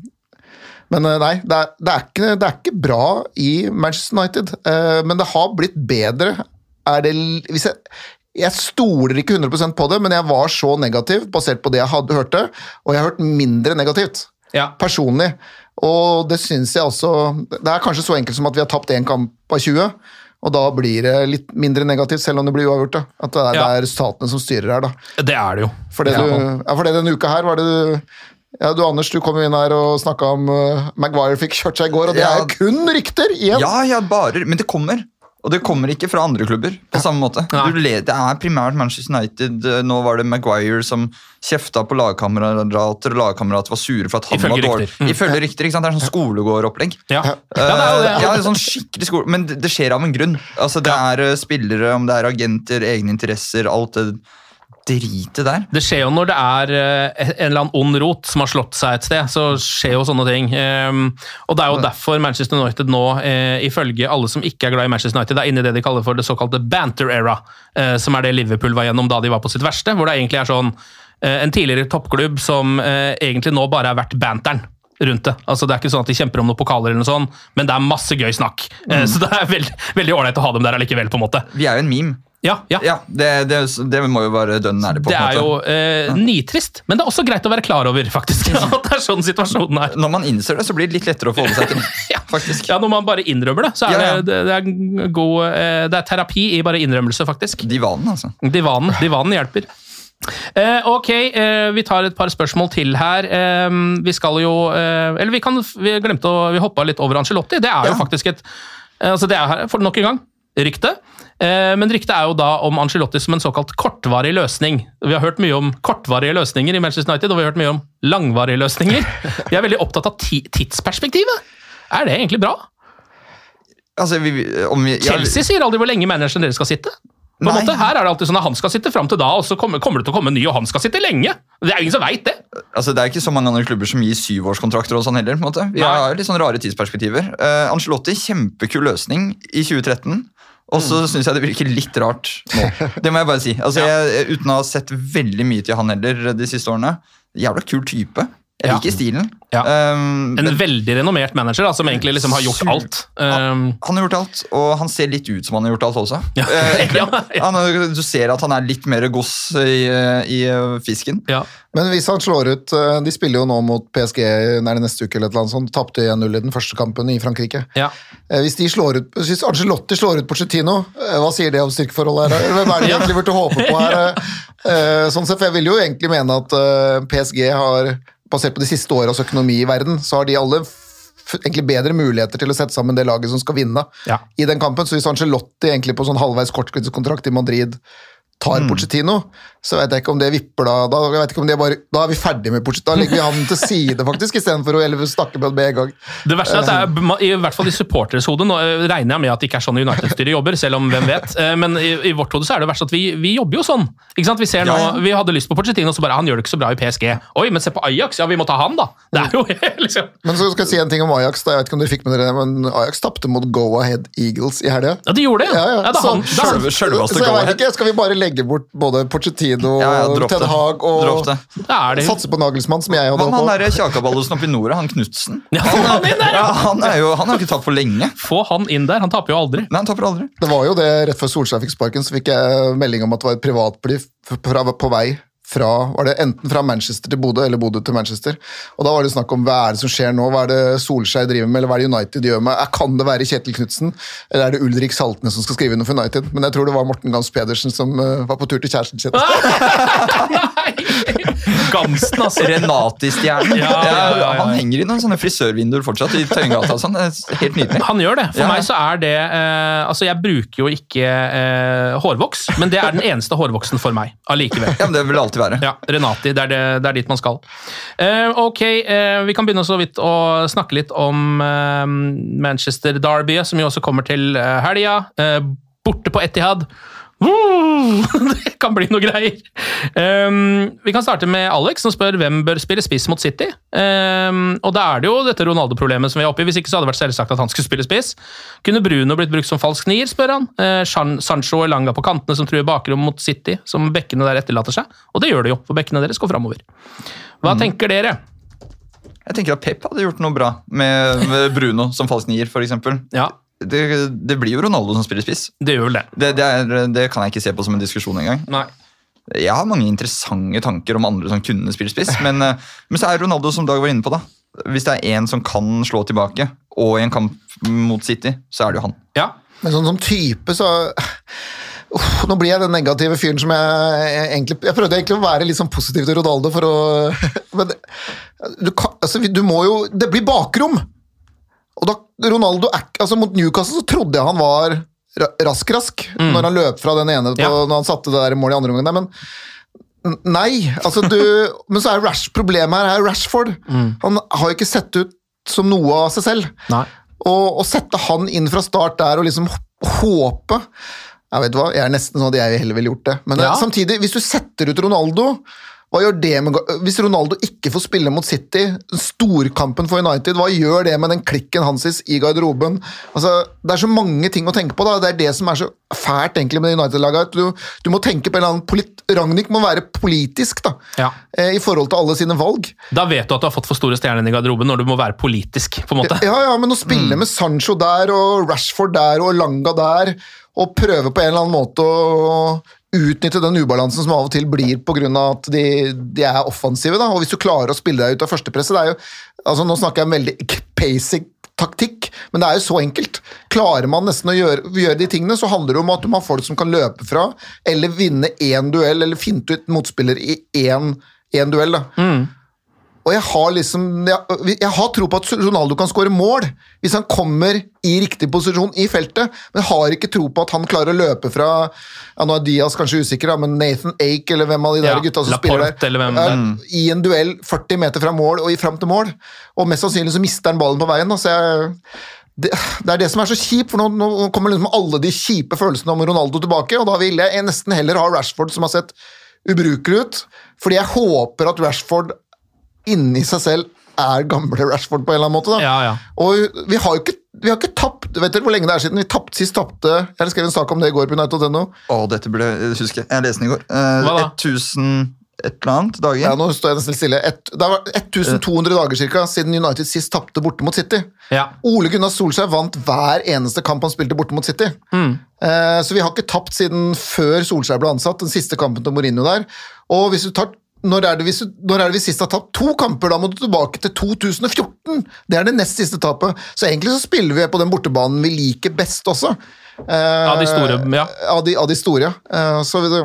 men eh, nei, det er, det, er ikke, det er ikke bra i Manchester United. eh, men det har blitt bedre. Er det, hvis jeg, jeg stoler ikke 100 på det, men jeg var så negativ basert på det jeg hadde hørte, og jeg har hørt mindre negativt. Ja. Personlig. Og det syns jeg også Det er kanskje så enkelt som at vi har tapt én kamp av 20. Og da blir det litt mindre negativt, selv om det blir uavgjort. da. At det er, Ja. det er resultatene som styrer her, da. Det er det jo. For det, du, ja, for det denne uka her var det du ja, du Anders, du kom inn her og snakka om uh, Maguire fikk kjørt seg i går, og det Ja. er jo kun rykter igjen! Ja, ja, bare, men det kommer. Og det kommer ikke fra andre klubber på samme måte. Det er primært Manchester United. eh, Nå var det Maguire som kjefta på lagkamerater, og lagkamerater var sure for at han Ifølge var dårlig. rykter. Mm. Ifølge rykter, ikke sant? Det er sånn skolegårdopplegg. Ja. Uh, Ja, sånn skikkelig skole, Men det, det skjer av en grunn. Altså, Det er eh, spillere, om det er agenter, egne interesser, alt det dritet der. Det skjer jo når det er eh, en eller annen ond rot som har slått seg et sted, så skjer jo sånne ting. Ehm, og det er jo derfor Manchester United nå, eh, ifølge alle som ikke er glad i Manchester United, er inne i det de kaller for det såkalte banter era, eh, som er det Liverpool var gjennom da de var på sitt verste, hvor det egentlig er sånn en tidligere toppklubb som egentlig nå bare er verdt banteren. Rundt det. Altså, det er ikke sånn at de kjemper om noen pokaler, eller noe sånt, men det er masse gøy snakk. Mm. så det er veldig veldig ålreit å ha dem der allikevel. på en måte. Vi er jo en meme. Ja, ja. Ja, det, det, det må jo være dønn ærlig på. Det er jo eh, nitrist, men det er også greit å være klar over, faktisk. At det er sånn situasjonen er. Når man innser det, så blir det litt lettere å forholde seg til. Ja. Faktisk. Ja, Når man bare innrømmer det, så er Ja, det, det, det, er god, eh, det er terapi i bare innrømmelse, faktisk. Divanen, altså. Divanen, divanen hjelper. Eh, ok, eh, vi tar et par spørsmål til her. Eh, vi skal jo eh, Eller vi kan Vi glemte å Vi hoppa litt over Angelotti. Det er jo Ja. faktisk et eh, altså Det er her for nok en gang rykte. Eh, men ryktet er jo da om Angelotti som en såkalt kortvarig løsning. Vi har hørt mye om kortvarige løsninger i Manchester United, og vi har hørt mye om langvarige løsninger. Vi er veldig opptatt av tidsperspektivet. Er det egentlig bra? altså vi, om vi ja, Chelsea sier aldri hvor lenge manageren deres skal sitte. På en måte, Her er det alltid sånn at han skal sitte fram til da, og så kommer, kommer det til å komme en ny, og han skal sitte lenge. Det er ingen som veit det. Altså, det er ikke så mange andre klubber som gir syvårskontrakter og sånn heller. på en måte. Vi Nei. har litt sånn rare tidsperspektiver. Uh, Angelotti, kjempekul løsning i 2013. Og så Mm. syns jeg det virker litt rart nå. Det må jeg bare si. Altså, jeg, uten å ha sett veldig mye til han heller de siste årene. Jævla kul type. Jeg Ja. liker stilen. Ja. Um, En men veldig renommert manager da, som egentlig liksom har gjort alt. Um, han har gjort alt, og han ser litt ut som han har gjort alt også. Eh, Ja, han, er- du ser at han er litt mer goss i, i eh, fisken. ja. Men hvis han slår ut eh, De spiller jo nå mot PSG nær neste uke, eller noe sånt. Tapte 1-0 i den første kampen i Frankrike. Ja. Eh, Hvis de slår ut, hvis Angelotti slår ut Pochettino, eh, hva sier det om styrkeforholdet her? Hvem er det de egentlig burde håpe på her? Eh, Sånn sett, Jeg vil jo egentlig mene at eh, PSG har, basert på de siste åras økonomi i verden, så har de alle egentlig bedre muligheter til å sette sammen det laget som skal vinne Ja. i den kampen. Så hvis Angelotti egentlig på sånn halvveis korttidskontrakt i Madrid tar Pochettino, så vet jeg ikke om det vipper da. Da, jeg ikke om det bare, da er vi ferdig med Pochettino. Da legger vi han til side, faktisk, istedenfor å eller snakke med med en gang. Det verste er at det er, i hvert fall i supporters hode, nå eh, regner jeg med at det ikke er sånn United-styret jobber, selv om hvem vet, Eh, men i, i vårt hode så er det verst at vi, vi jobber jo sånn. Ikke sant? Vi ser nå, Ja, ja. vi hadde lyst på Pochettino, så bare han gjør det ikke så bra i PSG. Oi, men se på Ajax, ja vi må ta han da. Det er jo liksom... Men så skal jeg si en ting om Ajax. Da. Jeg vet ikke om dere fikk med dere men Ajax tapte mot Go Ahead Eagles i helga. Ja, de gjorde det. Ja, ja. Ja, det er Så- han. Det er han. Selv, sjølveste Så jeg Go-Ahead. vet ikke, Skal vi bare legge bort både Pochettino, Ja, ja, Ted Hag og satse på Nagelsmann, som jeg hadde håpet han derre kjakaballosen oppe i nord, han Knutsen? Ja, han han, der, Ja, ja. han, jo, han har ikke tapt for lenge. Få han inn der, han taper jo aldri. Nei, han taper aldri. Det var jo det, Rett før Solskjær fikk sparken, så fikk jeg melding om at det var et privatfly på vei fra, var det enten fra Manchester til Bodø eller Bodø til Manchester. Og da var det snakk om hva er det som skjer nå, hva er det Solskjær driver med, eller hva er det United gjør med? Kan det være Kjetil Knutsen, eller er det Ulrik Saltnes som skal skrive noe for United? Men jeg tror det var Morten Gams Pedersen som uh, var på tur til kjæresten sin. Gamsten, altså. Renati-stjernen. Ja, ja, ja, ja. Han henger i noen sånne frisørvinduer fortsatt i Tøyengata. og Sånn. Helt nydelig. Han gjør det. For Ja. meg så er det eh, Altså, jeg bruker jo ikke eh, hårvoks, men det er den eneste hårvoksen for meg allikevel. Ja, men Det er vel alltid være. Ja, Renati. Det er, det, det er dit man skal. Uh, ok, uh, vi kan begynne så vidt å snakke litt om uh, Manchester Derby, som jo også kommer til helga. Borte på Etihad. Det kan bli noe greier. Um, vi kan starte med Alex, som spør hvem bør spille spiss mot City. Um, og da er det jo dette Ronaldo-problemet som vi er oppe i. Hvis ikke så hadde det vært selvsagt at han skulle spille spiss. Kunne Bruno blitt brukt som falsk nier, spør han. Uh, Sancho og Langa på kantene som truer bakrom mot City, som bekkene der etterlater seg. Og det gjør det jo, for bekkene deres går framover. Hva tenker dere? Jeg tenker at Pep hadde gjort noe bra med, med Bruno som falsk nier, f.eks. Ja, Det, det blir jo Ronaldo som spiller spiss. det gjør vel det. Det, det, er, det kan jeg ikke se på som en diskusjon engang. Nei. Jeg har mange interessante tanker om andre som kunne spille spiss, men, eh, men så er Ronaldo, som Dag var inne på, da. Hvis det er en som kan slå tilbake, og i en kamp mot City, så er det jo han. Ja. Men sånn som type, så Uff, Nå blir jeg den negative fyren som jeg, jeg egentlig Jeg prøvde egentlig å være litt sånn positiv til Ronaldo for å Men du, kan, altså, du må jo Det blir bakrom! Og da Ronaldo altså Mot Newcastle så trodde jeg han var rask-rask når han løp fra den ene Ja. når han satte det der målet i andre omgang. Men nei, altså du Men så er Rash, problemet her er Rashford. Han har jo ikke sett ut som noe av seg selv. Nei. Og å sette han inn fra start der og liksom håpe Jeg vet hva, jeg er nesten sånn at jeg heller ville gjort det. Men Ja. eh, samtidig, hvis du setter ut Ronaldo hva gjør det med, Hvis Ronaldo ikke får spille mot City, storkampen for United, hva gjør det med den klikken hans i garderoben? Altså, det er så mange ting å tenke på. da, Det er det som er så fælt egentlig med United-laget. Du, du må tenke på en eller annen polit Ragnhild må være politisk da, Ja. eh, i forhold til alle sine valg. Da vet du at du har fått for store stjerner i garderoben når du må være politisk. på en måte. Ja, ja, men å spille med Sancho der, og Rashford der, og Langa der, og prøve på en eller annen måte å utnytte den ubalansen som av og til blir pga. at de, de er offensive. Da. Og hvis du klarer å spille deg ut av førstepresset det er jo, altså Nå snakker jeg om veldig basic taktikk, men det er jo så enkelt. Klarer man nesten å gjøre, gjøre de tingene, så handler det om at du må ha folk som kan løpe fra, eller vinne én duell, eller finte ut motspiller i én, én duell. da. Og jeg har liksom jeg, jeg har tro på at Ronaldo kan skåre mål hvis han kommer i riktig posisjon i feltet, men jeg har ikke tro på at han klarer å løpe fra ja, Nå er Diaz kanskje usikker, da, men Nathan Ake eller hvem av de der Ja, gutta som Laporte, spiller der, eller hvem ja, i en duell 40 meter fra mål og i fram til mål. Og mest sannsynlig så mister han ballen på veien. Da, så jeg, det, det er det som er så kjipt, for nå, nå kommer liksom alle de kjipe følelsene om Ronaldo tilbake, og da vil jeg nesten heller ha Rashford, som har sett ubrukelig ut, fordi jeg håper at Rashford inni seg selv er gamle Rashford på en eller annen måte. Da. Ja, ja. Og vi har jo ikke, vi har ikke tapt Vet dere hvor lenge det er siden vi tapt, sist tapte Jeg skrev en sak om det i går på United.no. Å, dette burde jeg huske. Jeg leste den i går. Eh, Hva da? 1000 et eller annet dager. Ja, nå står jeg nesten stille. Et, det har vært 1200 dager cirka, siden United sist tapte borte mot City. Ja. Ole Gunnar Solskjær vant hver eneste kamp han spilte borte mot City. Eh, så vi har ikke tapt siden før Solskjær ble ansatt, den siste kampen til Mourinho der. Og hvis du tar når er, det vi, når er det vi sist har tapt to kamper? Da må du tilbake til 2014! Det er det nest siste tapet. Så egentlig så spiller vi på den bortebanen vi liker best også. Eh, Av de store, ja. Av de, av de store. Eh, så vi,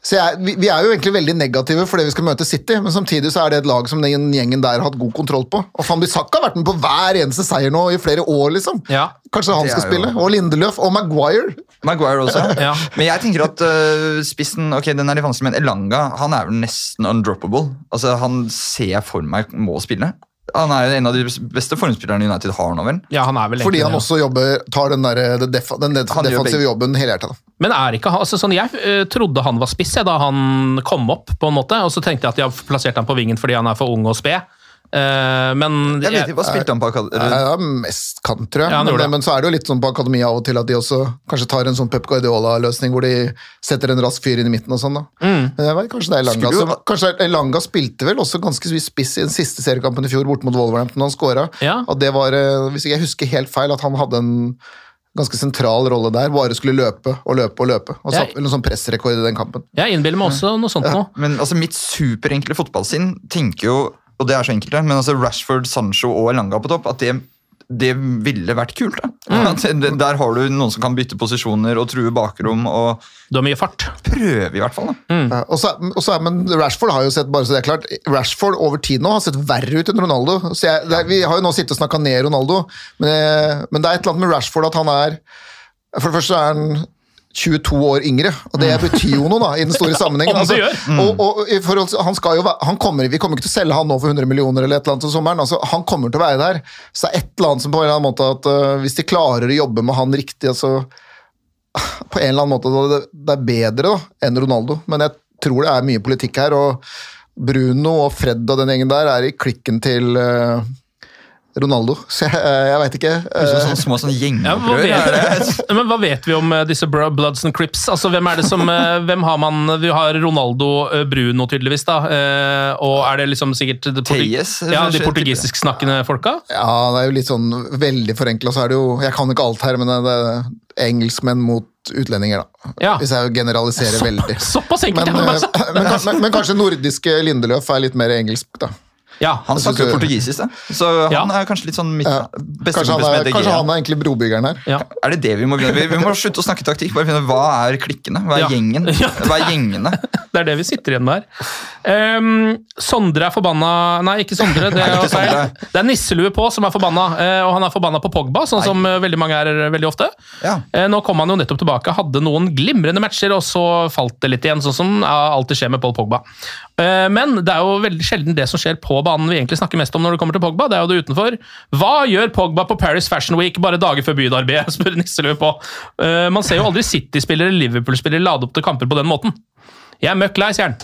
så jeg, vi, vi er jo egentlig veldig negative fordi vi skal møte City, men samtidig så er det et lag som den gjengen der har hatt god kontroll på. Og Van har vært med på hver eneste seier nå i flere år, liksom. Ja. Kanskje han skal jo- spille. Og Lindeløf og Maguire. Maguire også. Ja. Men jeg tenker at uh, spissen ok, den er litt vanskelig, men Elanga han er vel nesten undroppable. Altså, Han ser jeg for meg må spille. Han er jo en av de beste formspillerne United har nå, vel? ja, han er vel Fordi han også jobber, tar den, der, den, def, den def, Han defensive jobben helhjertet. Men er ikke han, altså sånn, Jeg uh, trodde han var spiss jeg, da han kom opp, på en måte, og så tenkte jeg at de har plassert han på vingen fordi han er for ung og sped. Eh, men Jeg vet ikke, Hva spilte han på akademi? Ja, mest kant, tror jeg. Ja, men, det. men så er det jo litt sånn på akademiet av og til at de også kanskje tar en sånn Pep Guardiola-løsning hvor de setter en rask fyr inn i midten og sånn. da. Mm. Men jeg vet, kanskje det er Elanga som Kanskje Elanga spilte vel også ganske mye spiss i den siste seriekampen i fjor bort mot Wolverhampton da han scora. Ja. Det var, eh, hvis ikke jeg husker helt feil, at han hadde en ganske sentral rolle der. Bare skulle løpe og løpe og løpe. Og satt vel en sånn pressrekord i den kampen. Jeg innbiller meg også noe sånt nå. Men altså, mitt superenkle fotballsinn tenker jo, og det er så enkelt, det, men altså Rashford, Sancho og Elanga på topp, at det, det ville vært kult. da. At det, der har du noen som kan bytte posisjoner og true bakrom, og Du har mye fart. prøve i hvert fall. da. Ja, og så, og så, er- men Rashford har jo sett bare så det er klart, Rashford over tid nå har sett verre ut enn Ronaldo. Så jeg, det er, vi har jo nå sittet og snakka ned Ronaldo, men, eh, men det er et eller annet med Rashford at han er For det første er han 22 år yngre, og det betyr jo noe da, i den store sammenhengen. Altså, og, og i forhold han skal jo, han kommer, Vi kommer ikke til å selge han nå for 100 millioner, eller et eller annet til sommeren. altså Han kommer til å være der. Så det er et eller annet som på en eller annen måte at uh, hvis de klarer å jobbe med han riktig altså på en eller annen måte det, det er bedre da, enn Ronaldo, men jeg tror det er mye politikk her, og Bruno og Fred og den gjengen der er i klikken til eh, Ronaldo, så jeg, jeg veit ikke. Eh, Sånne små Ja, hva, gjengopprør. er det? men hva vet vi om eh, disse Bloods and Crips? Altså, hvem er det som eh, Hvem har man Vi har Ronaldo, eh, Bruno tydeligvis, da. eh, Og er det liksom sikkert det Teyes, Ja, de portugisisk-snakkende folka? Ja, det er jo litt sånn veldig forenkla, så er det jo Jeg kan ikke alt her, men det er engelskmenn mot utlendinger, da. Ja. Hvis jeg generaliserer veldig. Såpass enkelt! Men, ja, eh, altså. men, men, men kanskje nordiske Lindeløf er litt mer engelsk, da. Ja, Han Jeg snakker jo portugisisk, da. så Ja. han er kanskje litt sånn mitt Ja. beste Kanskje han, er, kanskje han er egentlig brobyggeren her. ja. Er det det vi må begynne vi, Vi må slutte å snakke taktikk. Bare finne Hva er klikkene? Hva er Ja. gjengen? Hva er gjengene? Det er det vi sitter igjen med her. Um, Sondre er forbanna Nei, ikke Sondre. Det er, Nei, ikke. Sondre. det er nisselue på som er forbanna, eh, og han er forbanna på Pogba, sånn som eh, veldig mange er veldig ofte. Ja. Eh, Nå kom han jo nettopp tilbake, hadde noen glimrende matcher, og så falt det litt igjen, sånn som alltid skjer med Paul Pogba. Eh, Men det er jo veldig sjelden det som skjer på banen vi egentlig snakker mest om når det kommer til Pogba. Det er jo det utenfor. Hva gjør Pogba på Paris Fashion Week bare dager før byderby? spør Nisselø på. Uh, Man ser jo aldri City-spillere eller Liverpool-spillere lade opp til kamper på den måten. Jeg er møkk lei, sier han.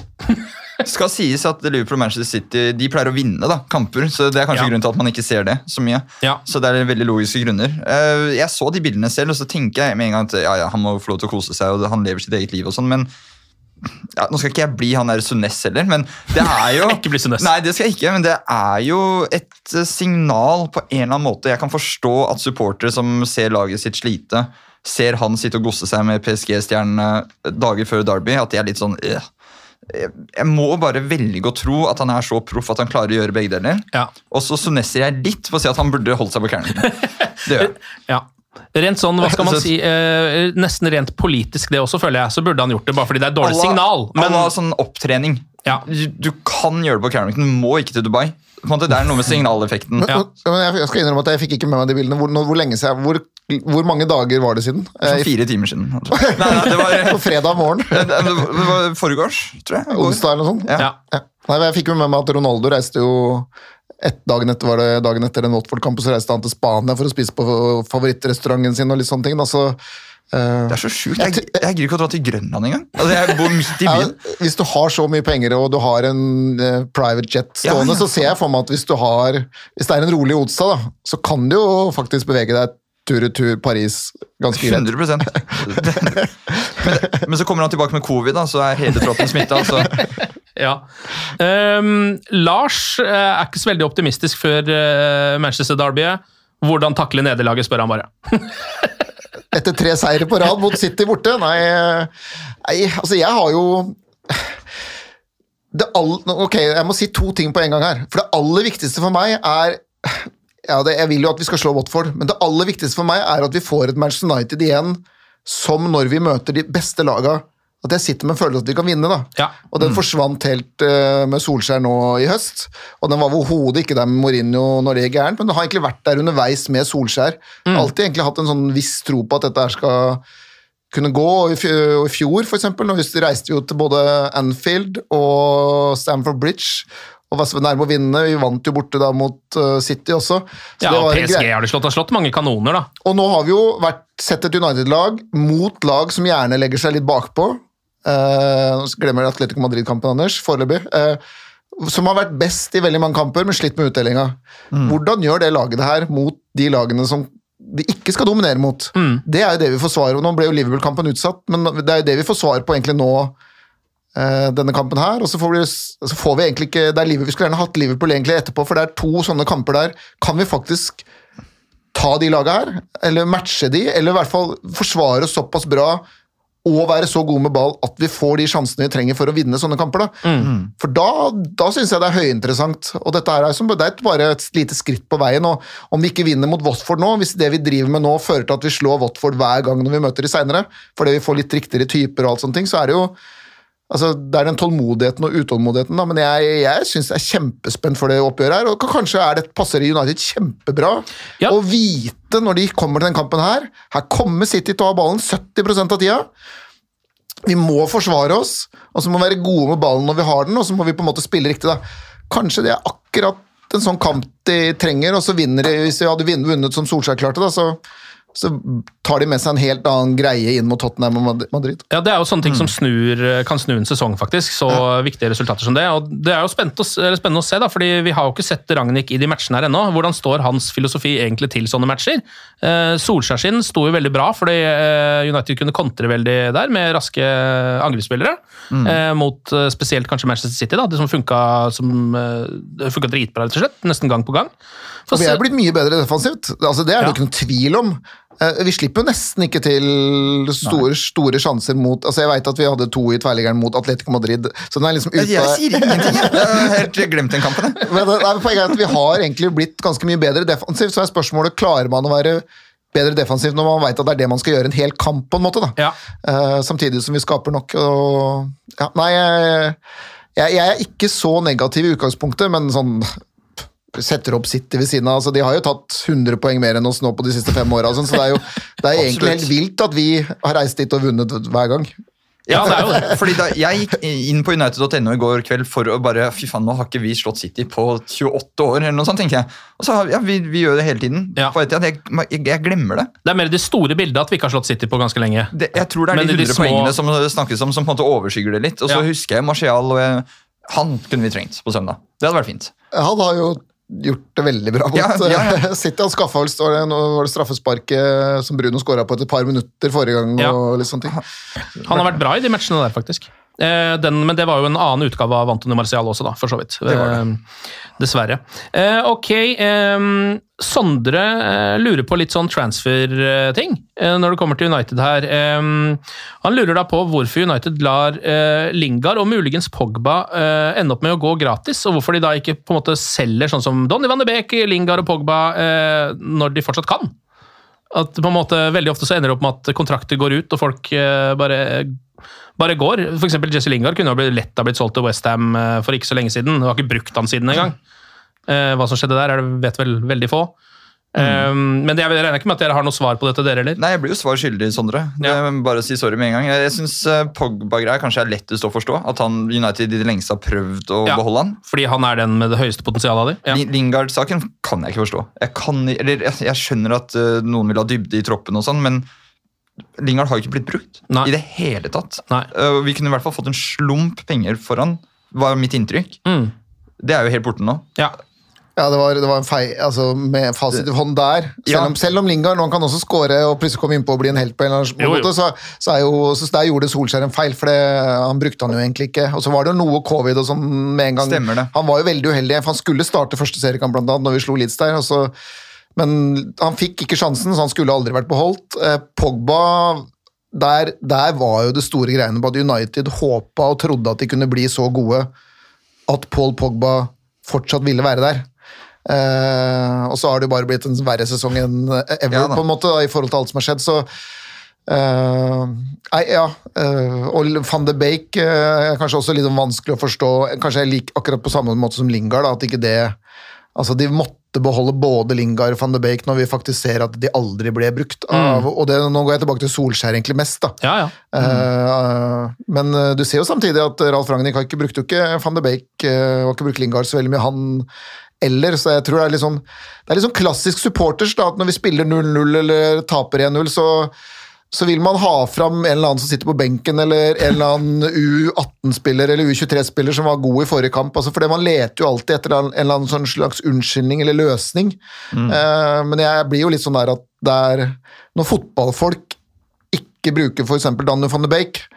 skal sies at Liverpool og Manchester City de pleier å vinne da, kamper, så det er kanskje Ja. grunnen til at man ikke ser det så mye. Ja. Så det er veldig logiske grunner. Eh, Jeg så de bildene selv, og så tenker jeg med en gang at ja, ja, han må få lov til å kose seg, og han lever sitt eget liv og sånn, men ja, Nå skal ikke jeg bli han der Sunes heller, men det er jo Ikke bli Sunes. Nei, det skal jeg ikke, men det er jo et eh, signal på en eller annen måte. Jeg kan forstå at supportere som ser laget sitt slite, ser han sitte og gosse seg med PSG-stjernene dager før Derby, at de er litt sånn øh. Jeg må bare velge å tro at han er så proff at han klarer å gjøre begge deler. Ja. Og så sunesser jeg litt på å si at han burde holdt seg på klærne. Det gjør jeg. Ja. Rent sånn, hva skal man si, eh, nesten rent politisk det også, føler jeg, så burde han gjort det, bare fordi det er et dårlig signal. Men, alla sånn opptrening. Ja. Du, du kan gjøre det på Carrington, må ikke til Dubai. På en måte, det er noe med signaleffekten. Men, Ja. men jeg, jeg skal innrømme at jeg fikk ikke med meg de bildene. Hvor, hvor lenge siden, hvor, hvor mange dager var det siden? Sånn Eh, fire timer siden. Nei, nei, det var, på fredag morgen? det, det var foregårs, tror jeg. Onsdag eller noe sånt? Ja. ja. Ja. Nei, men jeg fikk jo med meg at Ronaldo reiste jo et dagen etter, var det dagen etter en Watford-kamp, så reiste han til Spania for å spise på favorittrestauranten sin og litt sånne ting. Altså, så, Det er så sjukt. Jeg, jeg gidder ikke å dra til Grønland engang. Altså, jeg bor midt i ja, hvis du har så mye penger og du har en uh, private jet stående, Ja, ja. så ser jeg for meg at hvis du har Hvis det er en rolig Odstad, da, så kan du jo faktisk bevege deg tur-retur Paris ganske greit. 100 men, men så kommer han tilbake med covid, da, så er hele troppen smitta. Så Ja. Um, Lars eh, er ikke så veldig optimistisk før uh, Manchester Derby. Hvordan takle nederlaget, spør han bare. Etter tre seire på rad mot City borte? Nei, eh, nei altså jeg har jo det all, Ok, jeg må si to ting på en gang her. For det aller viktigste for meg er ja, det, Jeg vil jo at vi skal slå Watford, men det aller viktigste for meg er at vi får et Manchester United igjen som når vi møter de beste laga. At jeg sitter med en følelse at vi kan vinne. da. Ja. Og den forsvant helt uh, med Solskjær nå i høst. Og den var overhodet ikke der med Mourinho når det gikk gærent, men den har egentlig vært der underveis med Solskjær. Alltid egentlig hatt en sånn viss tro på at dette her skal kunne gå. Og i fjor, for eksempel, når vi reiste jo til både Anfield og Stamford Bridge. Og var så nærme å vinne. Vi vant jo borte da mot eh, City også. Så Ja, det og PSG har de slått, har slått mange kanoner, da. og nå har vi jo vært, sett et United-lag mot lag som gjerne legger seg litt bakpå. Eh, nå glemmer Atletico Madrid-kampen, Anders, foreløpig. Eh, som har vært best i veldig mange kamper, men slitt med utdelinga. Hvordan gjør det laget det her mot de lagene som de ikke skal dominere mot? Det er jo det vi får svar på. Nå ble jo Liverpool-kampen utsatt, men det er jo det vi får svar på egentlig nå. eh, denne kampen her, og så får, vi, så får vi egentlig ikke det er Liverpool, Vi skulle gjerne hatt Liverpool egentlig etterpå, for det er to sånne kamper der. Kan vi faktisk ta de laga her, eller matche de, eller i hvert fall forsvare oss såpass bra og være så gode med ball at vi får de sjansene vi trenger for å vinne sånne kamper. da. For da, da syns jeg det er høyinteressant. Og dette er, som, det er bare et lite skritt på veien. og Om vi ikke vinner mot Watford nå, hvis det vi driver med nå fører til at vi slår Watford hver gang når vi møter de seinere, fordi vi får litt riktigere typer og alt sånne ting, så er det jo Altså, Det er den tålmodigheten og utålmodigheten, da, men jeg, jeg syns jeg er kjempespent for det oppgjøret her. og Kanskje er det, passer United kjempebra Ja. å vite når de kommer til den kampen her Her kommer City til å ha ballen 70% av tida. Vi må forsvare oss, og så må vi være gode med ballen når vi har den, og så må vi på en måte spille riktig. da. Kanskje det er akkurat en sånn kamp de trenger, og så vinner de Hvis de hadde vunnet som Solskjær klarte, da, så, så tar de med seg en helt annen greie inn mot Tottenham og Madrid. Ja, Det er jo sånne ting som snur, kan snu en sesong, faktisk. Så viktige resultater som det. Og Det er jo spennende å, spennende å se, da, fordi vi har jo ikke sett Ragnhild i de matchene her ennå. Hvordan står hans filosofi egentlig til sånne matcher? Eh, Solskjær sin sto jo veldig bra, fordi eh, United kunne kontre veldig der med raske angrepsspillere. Eh, mot eh, spesielt kanskje Manchester City, da, det som funka, som, eh, funka dritbra, rett og slett. Nesten gang på gang. For Og vi er blitt mye bedre defensivt. Altså, det er det Ja. ikke noen tvil om. Eh, Vi slipper jo nesten ikke til store, store sjanser mot altså Jeg vet at vi hadde to i tverrliggeren mot Atletico Madrid, så den er liksom ute Jeg, sier ingenting, jeg. Har helt glemt den kampen. Men det, nei, poenget er at vi har egentlig blitt ganske mye bedre defensivt, så er spørsmålet klarer man å være bedre defensivt når man vet at det er det man skal gjøre en hel kamp, på en måte. da. Ja. Eh, samtidig som vi skaper nok. Og, ja, nei, jeg, jeg er ikke så negativ i utgangspunktet, men sånn setter opp City ved siden av. altså De har jo tatt 100 poeng mer enn oss nå på de siste fem åra, sånn, så det er jo det er egentlig helt vilt at vi har reist dit og vunnet hver gang. Ja, det er jo det. Fordi da, Jeg gikk inn på United.no i går kveld for å bare Fy faen, nå har ikke vi slått City på 28 år, eller noe sånt, tenker jeg. Og så har, ja, vi, vi gjør det hele tiden. Ja. Jeg, jeg, jeg glemmer det. Det er mer det store bildet at vi ikke har slått City på ganske lenge. det. Jeg tror det er Men de de 100 små- poengene som det snakkes om, som på en måte overskygger det litt. Og så Ja. husker jeg Marcial. han kunne vi trengt på søndag. Det hadde vært fint. Han har jo gjort det veldig bra mot Ja, ja, ja. City. Han skaffa vel var det, var det straffesparket som Bruno skåra på etter et par minutter forrige gang. Og litt sånne ting. Han har vært bra i de matchene der, faktisk. Eh, den, men det var jo en annen utgave av Antony Marcial også, da, for så vidt. var det. Eh, dessverre. Eh, ok, Sondre lurer på litt sånn transfer-ting når det kommer til United her. Han lurer da på hvorfor United lar Lingard og muligens Pogba ende opp med å gå gratis, og hvorfor de da ikke på en måte selger sånn som Donny van de Beek, Lingard og Pogba eh, når de fortsatt kan. At på en måte Veldig ofte så ender det opp med at kontrakter går ut, og folk bare, bare går. For eksempel Jesse Lingard kunne jo lett ha blitt solgt til Westham uh, for ikke så lenge siden. Du har ikke brukt han siden engang. Uh, hva som skjedde der, er det vet vel veldig få. Mm. men jeg regner ikke med at dere har noe svar på dette, dere heller? Nei, jeg blir jo svar skyldig, Sondre. Ja. Bare si sorry med en gang. Jeg, syns Pogba-greia kanskje er lettest å forstå. At han United i det lengste har prøvd å Ja. beholde han. Fordi han er den med det høyeste potensialet av? Ja. Lingard-saken kan jeg ikke forstå. Jeg, kan, eller, jeg, skjønner at eh, noen vil ha dybde i troppen, og sånn, men Lingard har jo ikke blitt brukt Nei. i det hele tatt. Nei. Eh, vi kunne i hvert fall fått en slump penger for han, var mitt inntrykk. Mm. Det er jo helt borte nå. ja. Ja, det var, det var en feil altså, med fasit i hånd der. Selv, Ja. om, selv om Lingard nå kan også score og plutselig komme innpå og bli en helt, på en eller annen Jo, jo. måte, så, så, er jo, så der gjorde Solskjær en feil, for det, han brukte han jo egentlig ikke. Og så var det jo noe covid og sånn med en gang. Stemmer det. Han var jo veldig uheldig, for han skulle starte første seriekamp blant annet når vi slo Leeds der. Og så, men han fikk ikke sjansen, så han skulle aldri vært beholdt. Eh, Pogba der, der var jo det store greiene på at United håpa og trodde at de kunne bli så gode at Paul Pogba fortsatt ville være der. Eh, og så har det jo bare blitt en verre sesong enn ever, Ja på en måte, i forhold til alt som har skjedd. Så Uh, Nei, ja. Uh, og van de Beek eh, er kanskje også litt vanskelig å forstå. Kanskje jeg liker akkurat på samme måte som Lingard, da, at ikke det Altså, de måtte beholde både Lingard og van de Beek når vi faktisk ser at de aldri ble brukt. Av, og det, nå går jeg tilbake til Solskjær egentlig mest, da. ja, ja. Eh, men eh, du ser jo samtidig at Ralf Ragnhild har ikke brukte jo ikke van de Beek eh, og ikke brukt Lingard så veldig mye, han eller, så jeg tror det er litt sånn det er litt sånn klassisk supporters da, at når vi spiller 0-0 eller taper 1-0, så, så vil man ha fram en eller annen som sitter på benken, eller en eller annen U18-spiller eller U23-spiller som var god i forrige kamp. Altså, for man leter jo alltid etter en eller annen sånn slags unnskyldning eller løsning. Eh, men jeg blir jo litt sånn der at det er Når fotballfolk ikke bruker f.eks. Daniel van de Beek, eh,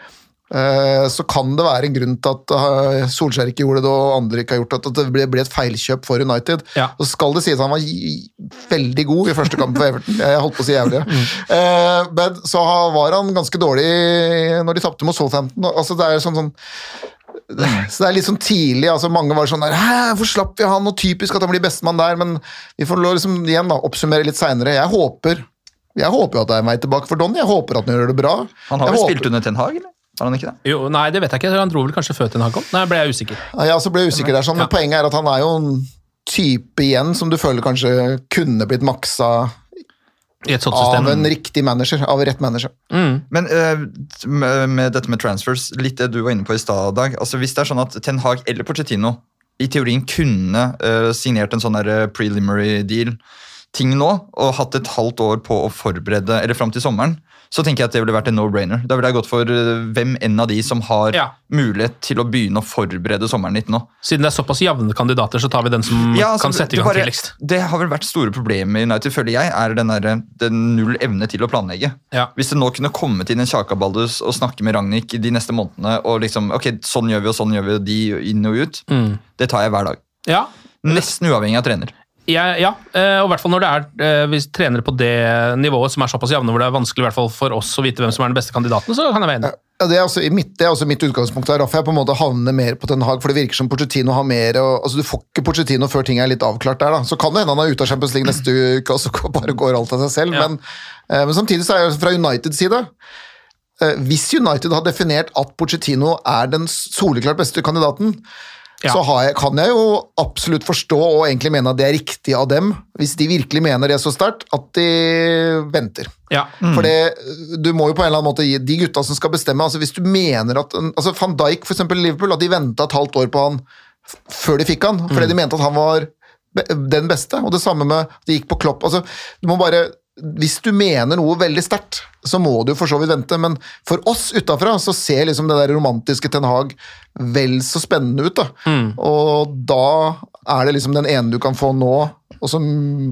så kan det være en grunn til at eh, Solskjær ikke gjorde det, og andre ikke har gjort det, at det ble, et feilkjøp for United. Ja. Så skal det sies han var veldig god i første kamp for Everton. Jeg holdt på å si jævlig. Mm. men så var han ganske dårlig når de tapte mot Southampton. Altså, det er sånn, sånn så det er litt sånn tidlig, altså Mange var sånn der, Hæ, hvor slapp vi han? Og typisk at han blir bestemann der, men vi får liksom igjen da, oppsummere litt seinere. Jeg håper jeg håper jo at det er en vei tilbake for Donny. Jeg håper at han gjør det bra. Han har Jeg vel håper- spilt under Ten Hag, eller? Har han ikke det? Jo, nei, det vet jeg ikke. Han dro vel kanskje før til han kom? Nei, ble jeg usikker. Ja, så ble jeg usikker der, sånn, men Ja. poenget er at han er jo en type igjen som du føler kanskje kunne blitt maksa I et sånt av en riktig manager. Av rett manager. Men uh, med, med dette med transfers, litt det du var inne på i stad, Dag. Altså, hvis det er sånn at Ten Hag eller Pochettino i teorien kunne uh, signert en sånn der eh, preliminary deal ting nå, og hatt et halvt år på å forberede, eller fram til sommeren, så tenker jeg at det ville vært en no-brainer. Da ville jeg gått for eh, hvem enn av de som har Ja. mulighet til å begynne å forberede sommeren litt nå. Siden det er såpass jevne kandidater, så tar vi den som Ja, altså, kan sette i gang bare- tidligst. Det har vel vært store problemer i United, føler jeg, er den, der, den null evne til å planlegge. Ja. Hvis det nå kunne kommet inn en Kjakabaldus og snakke med Ragnhild de neste månedene og liksom, ok, sånn gjør vi og sånn gjør vi, og de inn og ut, Mm. det tar jeg hver dag. Ja, Nesten uavhengig av trener. Jeg, ja, eh, og i hvert fall når det er eh, hvis trenere på det nivået som er såpass jevne, hvor det er vanskelig i hvert fall for oss å vite hvem som er den beste kandidaten, så kan jeg være enig. Ja, det, er også i mitt, det er også mitt utgangspunkt. her, Derfor jeg på en måte havner mer på Ten Hag, for det virker som Pochettino har mer og, altså Du får ikke Pochettino før ting er litt avklart der. da. Så kan det hende han er ute av Champions League neste uke, og så bare går alt av seg selv. Ja. Men, eh, men samtidig så er jeg fra Uniteds side eh, Hvis United har definert at Pochettino er den soleklart beste kandidaten, Ja. så har jeg, kan jeg jo absolutt forstå og egentlig mene at det er riktig av dem, hvis de virkelig mener det så sterkt, at de venter. Ja. For det, du må jo på en eller annen måte gi de gutta som skal bestemme altså Hvis du mener at altså Van Dijk for i Liverpool, at de venta et halvt år på han før de fikk han, fordi de mente at han var den beste. Og det samme med at de gikk på Klopp. altså du må bare hvis du mener noe veldig sterkt, så må du for så vidt vente, men for oss utafra så ser liksom det der romantiske Ten Hag vel så spennende ut. da. Og da er det liksom den ene du kan få nå, og som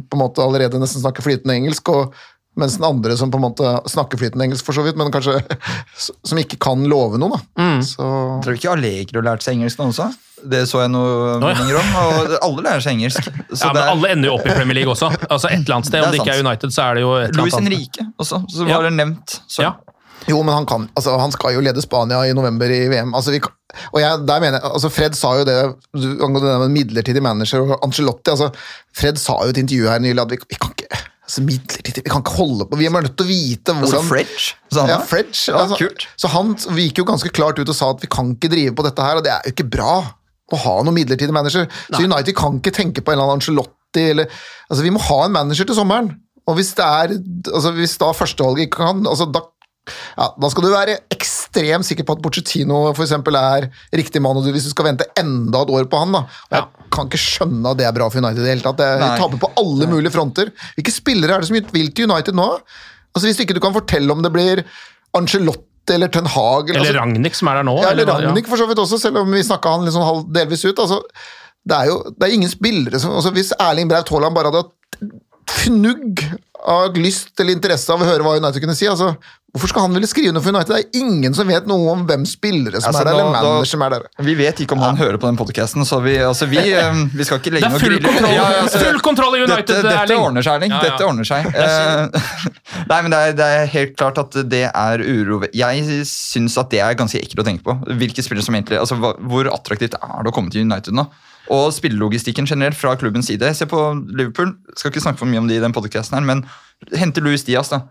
på en måte allerede nesten snakker flytende engelsk, og mens den andre som på en måte snakker flytende engelsk, for så vidt, men kanskje som ikke kan love noe. da. Så Tror du ikke Allegro lærte seg engelsk nå også? Det så jeg noe Å, ja. meninger om, og alle lærer seg engelsk. Så ja, det men er- alle ender jo opp i Premier League også. Altså Et eller annet sted, Om det ikke er. United, så er det jo et eller Luis annet Louis Henrique også, som Ja. var det nevnt. Så. Ja. Jo, men han kan altså, Han skal jo lede Spania i november i VM. Altså, vi og jeg, der mener jeg, altså Fred sa jo det du- angående det med midlertidig manager og Ancelotti. Altså, Fred sa jo i et intervju her nylig at vi, vi kan ikke altså, midlertidig, vi kan ikke holde på Vi er nødt til å vite Altså French? Så han ja, French. Ja, altså, kult. Så han gikk jo ganske klart ut og sa at vi kan ikke drive på dette her, og det er jo ikke bra å ha noen midlertidig manager. Så United kan ikke tenke på en eller annen Ancelotti eller Altså, vi må ha en manager til sommeren. Og hvis det er altså Hvis da førstevalget ikke kan altså da ja, Da skal du være ekstremt sikker på at Pochettino for eksempel, er riktig mann, hvis du skal vente enda et år på han. da. Og Jeg kan ikke skjønne at det er bra for United. i det hele tatt. De taper på alle mulige fronter. Hvilke spillere er det som vil til United nå? Altså Hvis ikke du kan fortelle om det blir Angelotte eller Ten Hag Eller altså, Ragnhild, som er der nå. ja, eller Ragnhild, ja. For så vidt også, selv om vi snakka han halv, delvis ut. altså det er jo det er ingen spillere som altså Hvis Erling Braut Haaland bare hadde hatt fnugg av lyst eller interesse av å høre hva United kunne si altså Hvorfor skal han ville skrive noe for United? Det er ingen som vet noe om hvem spillere som Altså, er der, eller manager som er der. Vi vet ikke om han hører på den podcasten, så vi, altså, vi, eh, vi skal ikke legge Det er noe full griller. kontroll. Ja, altså, Full kontroll i United, Dette, dette ordner seg, Erling. Ja, ja. Dette ordner seg. Eh, Nei, men det er, det er helt klart at det er uro. Jeg syns at det er ganske ekkelt å tenke på. Hvilke spillere som egentlig, altså hva- Hvor attraktivt er det å komme til United nå? Og spillelogistikken generelt fra klubbens side. Se på Liverpool. Skal ikke snakke for mye om de i den podkasten, men hente Louis Diaz, da.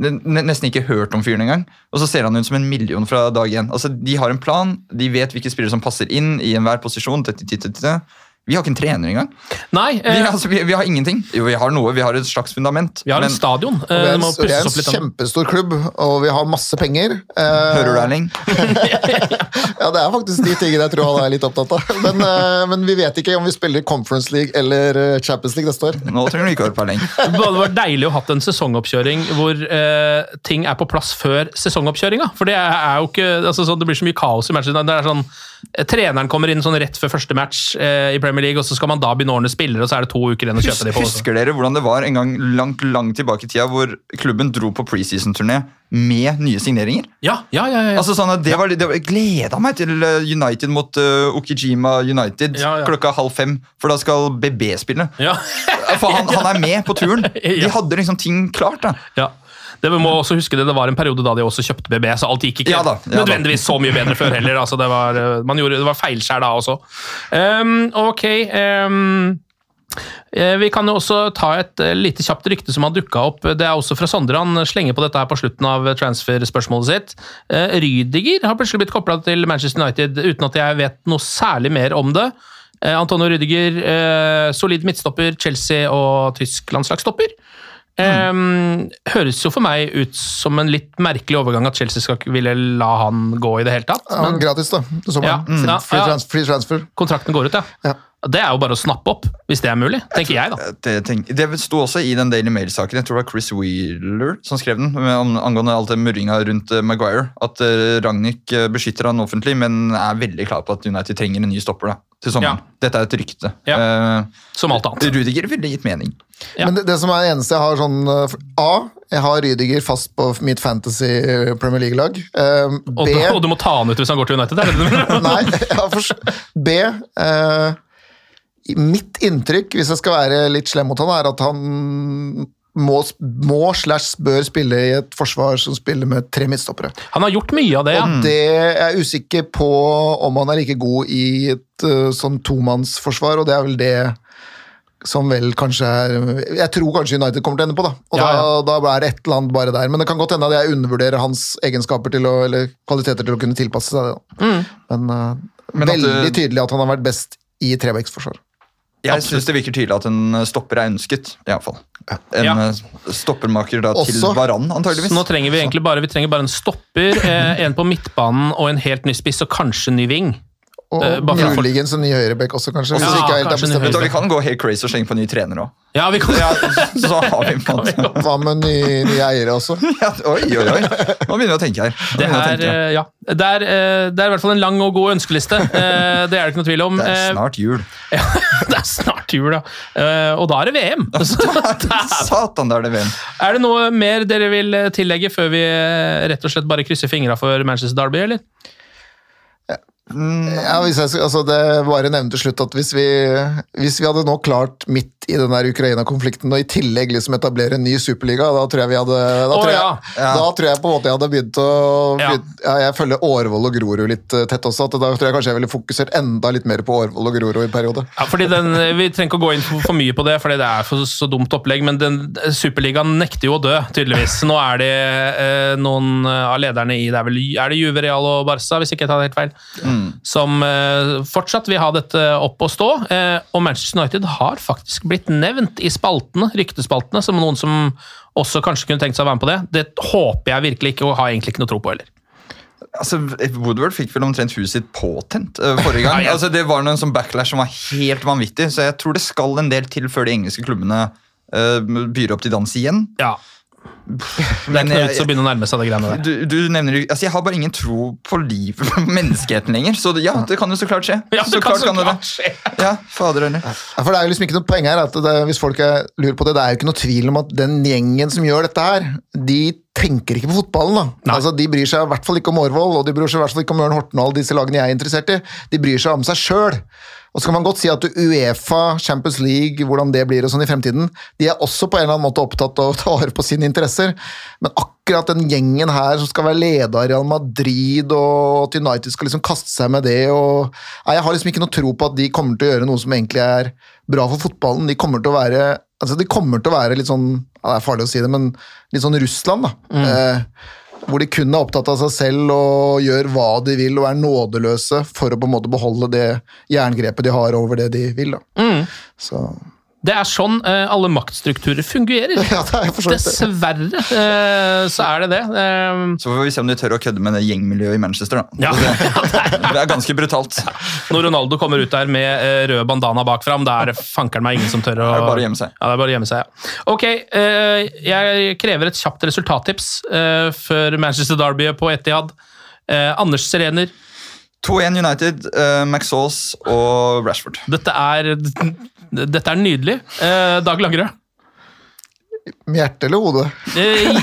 Nesten ikke hørt om fyren engang. Og så ser han ut som en million fra dag én. Altså, de har en plan, de vet hvilke spillere som passer inn i enhver posisjon. Tete, tete, tete. Vi har ikke en trener engang. Nei, Vi, eh, altså, vi, vi har ingenting. Jo, vi har noe, vi har et slags fundament. vi har en stadion. Eh, vi er, må vi er litt. en kjempestor klubb, og vi har masse penger. Eh, Hører du, Erling? Ja, det er faktisk de tingene jeg tror han er litt opptatt av. Men, eh, men vi vet ikke om vi spiller Conference League eller eh, Champions League neste år. Nå trenger du ikke høre på Erling. Det hadde vært deilig å hatt en sesongoppkjøring hvor eh, ting er på plass før sesongoppkjøringa. For det er, jo ikke altså, sånn, Det blir så mye kaos i matchen. Det er sånn eh, treneren kommer inn sånn rett før første match eh, i Premier League, og så skal man da begynne å ordne spillere, og så er det to uker igjen å kjøpe de på. også. Husker dere hvordan det var en gang langt langt tilbake i tida hvor klubben dro på preseason-turné med nye signeringer? Ja, ja, ja. ja. Altså sånn at det var, det var, gleda meg til eh, United mot uh, Okijima United Ja, ja. klokka halv fem, for da skal BB spille. ja. For han, han er med på turen. De hadde liksom ting klart. da Ja. Det vi må også huske det, det var en periode da de også kjøpte BB, så alt gikk ikke Ja da, ja da. nødvendigvis så mye bedre før heller. Altså det, var, eh, man gjorde, det var feilskjær da også. Um, ok. eh, vi kan jo også ta et eh, lite kjapt rykte som har dukka opp. Det er også fra Sondre. Han slenger på dette her på slutten av transfer-spørsmålet sitt. Rydiger har plutselig blitt kobla til Manchester United uten at jeg vet noe særlig mer om det. Antonio Rydiger, solid midtstopper, Chelsea og tysk landslagsstopper. Eh, høres jo for meg ut som en litt merkelig overgang at Chelsea skal ville la han gå i det hele tatt. Ja, gratis, da. til sommeren. Ja, ja, free, ja. trans free transfer. kontrakten går ut, ja. Ja. Det er jo bare å snappe opp, hvis det er mulig. Tenker jeg, da. Det, tenk, det sto også i den Daily Mail-saken. Jeg tror det var Chris Wheeler som skrev den. med- angående alt det murringa rundt eh, Maguire. At uh, Ragnhild eh, beskytter han offentlig, men er veldig klar på at United trenger en ny stopper da, til sommeren. Dette er et rykte. Ja. Som alt Eh, annet. Rudiger ville gitt mening. Ja. Men det, det som er det eneste jeg har sånn eh, A. Jeg har Rydiger fast på mitt Fantasy Premier League-lag. Eh, Og, B. og du må ta han ut hvis han går til United. Er det det du mener? Nei, jeg B. eh, mitt inntrykk, hvis jeg skal være litt slem mot han, er at han må, må slash bør spille i et forsvar som spiller med tre midtstoppere. Han har gjort mye av det, ja. Og det er jeg usikker på om han er like god i et uh, sånn tomannsforsvar, og det er vel det som vel kanskje er Jeg tror kanskje United kommer til å ende på, da. Og Ja, ja. Da, da er det et eller annet bare der. Men det kan godt hende at jeg undervurderer hans egenskaper til å, eller kvaliteter til å kunne tilpasse seg det. da. Mm. Men, uh, Men veldig du- tydelig at han har vært best i trebeksforsvar. Jeg syns det virker tydelig at en stopper er ønsket. i fall. En Ja. eh, stoppermaker da, til Også- Varan, antageligvis. Så nå trenger vi egentlig bare, vi trenger bare en stopper, eh, en på midtbanen og en helt ny spiss, og kanskje en ny ving. Og uh, muligens en ny høyrebekk også, kanskje. Ja, ikke helt kanskje en bestemt. Vi kan gå helt crazy og slenge på ny trener òg. Ja, vi kan, Så har vi en måte Hva med nye, nye eiere også? ja, Oi, oi, oi. Nå begynner vi å tenke her. Nå det, begynner er, tenke. eh, ja. det, er, eh, det er i hvert fall en lang og god ønskeliste. Eh, Det er det ikke noe tvil om. Det er snart jul. Ja, det er snart jul, ja. Eh, Og da er det VM. Satan, da er det VM. Er det noe mer dere vil tillegge før vi rett og slett bare krysser fingra for Manchester Derby, eller? Ja, hvis jeg, altså det bare nevne til slutt at hvis vi, hvis vi hadde nå klart midt i den Ukraina-konflikten og i tillegg liksom etablere en ny superliga, da tror jeg vi hadde Da, tror, jeg, ja. Ja. da tror jeg på en måte jeg hadde begynt å Ja. ja, Jeg følger Årvoll og Grorud litt eh, tett også, at da tror jeg kanskje jeg ville fokusert enda litt mer på Årvoll og Grorud i periode. Ja, fordi den, Vi trenger ikke å gå inn for, mye på det, fordi det er for, så dumt opplegg. Men den, Superligaen nekter jo å dø, tydeligvis. Nå er det eh, noen av lederne i det er, vel, er det Juve, Real og Barca, hvis ikke jeg tar det helt feil, som eh, fortsatt vil ha dette opp og stå. Eh, og Manchester United har faktisk blitt nevnt i spaltene, ryktespaltene som noen som også kanskje kunne tenkt seg å være med på det. Det håper jeg virkelig ikke, og har egentlig ikke noe tro på heller. Altså, Woodward fikk vel omtrent huset sitt påtent uh, forrige gang. Altså, det var noen sånn backlash som var helt vanvittig, så jeg tror det skal en del til før de engelske klubbene uh, byr opp til dans igjen. Ja, Det er Knut som begynner begynne å nærme seg det greiene der. du, du nevner, altså, jeg har bare ingen tro på liv på menneskeheten lenger, så ja, det kan jo så klart skje. Ja, det kan så kan klart skje. Ja, fader. Ja, for det er jo liksom ikke noe poeng her, at det, hvis folk er, lurer på det, det er jo ikke noe tvil om at den gjengen som gjør dette her, de tenker ikke på fotballen. da. Nei. Altså, De bryr seg i hvert fall ikke om Årvoll, og de bryr seg i hvert fall ikke om Ørn Horten og alle disse lagene jeg er interessert i. De bryr seg om seg sjøl. Og så kan man godt si at Uefa, Champions League, hvordan det blir og sånn i fremtiden, de er også på en eller annen måte opptatt av å ta vare på sine interesser. Men akkurat den gjengen her som skal være leder av Real Madrid, og at United skal liksom kaste seg med det og Nei, Jeg har liksom ikke noe tro på at de kommer til å gjøre noe som egentlig er bra for fotballen. De kommer til å være altså de kommer til å være litt sånn ja, Det er farlig å si det, men litt sånn Russland, da. Eh, hvor de kun er opptatt av seg selv og gjør hva de vil og er nådeløse for å på en måte beholde det jerngrepet de har over det de vil. Da. Så Det er sånn uh, alle maktstrukturer fungerer. ja, er for. Dessverre uh, så er det det. Uh, Så får vi se om de tør å kødde med det gjengmiljøet i Manchester. da. ja. Det er ganske brutalt. Når Ronaldo kommer ut der med rød bandana bak fram, da er det fankeren meg ingen som tør å Det er bare å gjemme seg. Ja, det er bare å gjemme seg, ja. Ok, eh, jeg krever et kjapt resultattips eh, før Manchester Derby på Etihad. Eh, Anders Serener, 2-1 United, uh, McSauce og Rashford. Dette er, dette er nydelig. Uh, Dag Langerød, Med hjerte eller hode? Uh,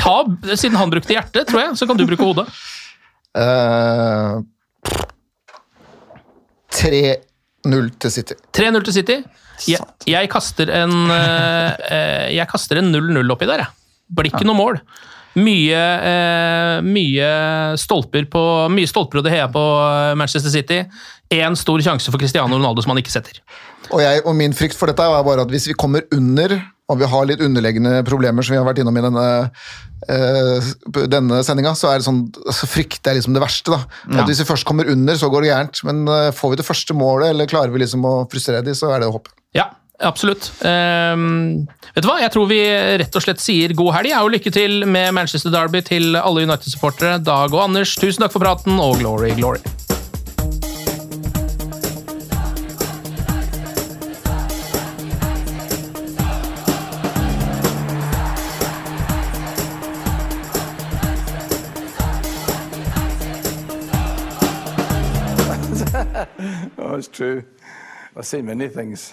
ta, siden han brukte hjerte, tror jeg, så kan du bruke hodet. Uh, 3-0 til City. 3-0 til City. Jeg, jeg kaster en eh, eh, Jeg kaster en 0-0 oppi der, jeg. Blir ikke noe mål. Mye, eh, mye stolper på Mye stolper og det heia på eh, Manchester City. Én stor sjanse for Cristiano Ronaldo som han ikke setter. Og, jeg, og min frykt for dette er bare at hvis vi kommer under, og vi har litt underliggende problemer som vi har vært innom i denne, eh, denne sendinga, så, er sånn, så frykter jeg liksom det verste. da. Ja. Hvis vi først kommer under, så går det gærent. Men eh, får vi det første målet, eller klarer vi liksom å frustrere dem, så er det håp. Ja, absolutt. Um, vet du hva? Jeg tror vi rett og slett sier god helg, og lykke til med Manchester Derby til alle United-supportere. Dag og Anders, tusen takk for praten, og glory, glory. Oh, it's true. I've seen many things.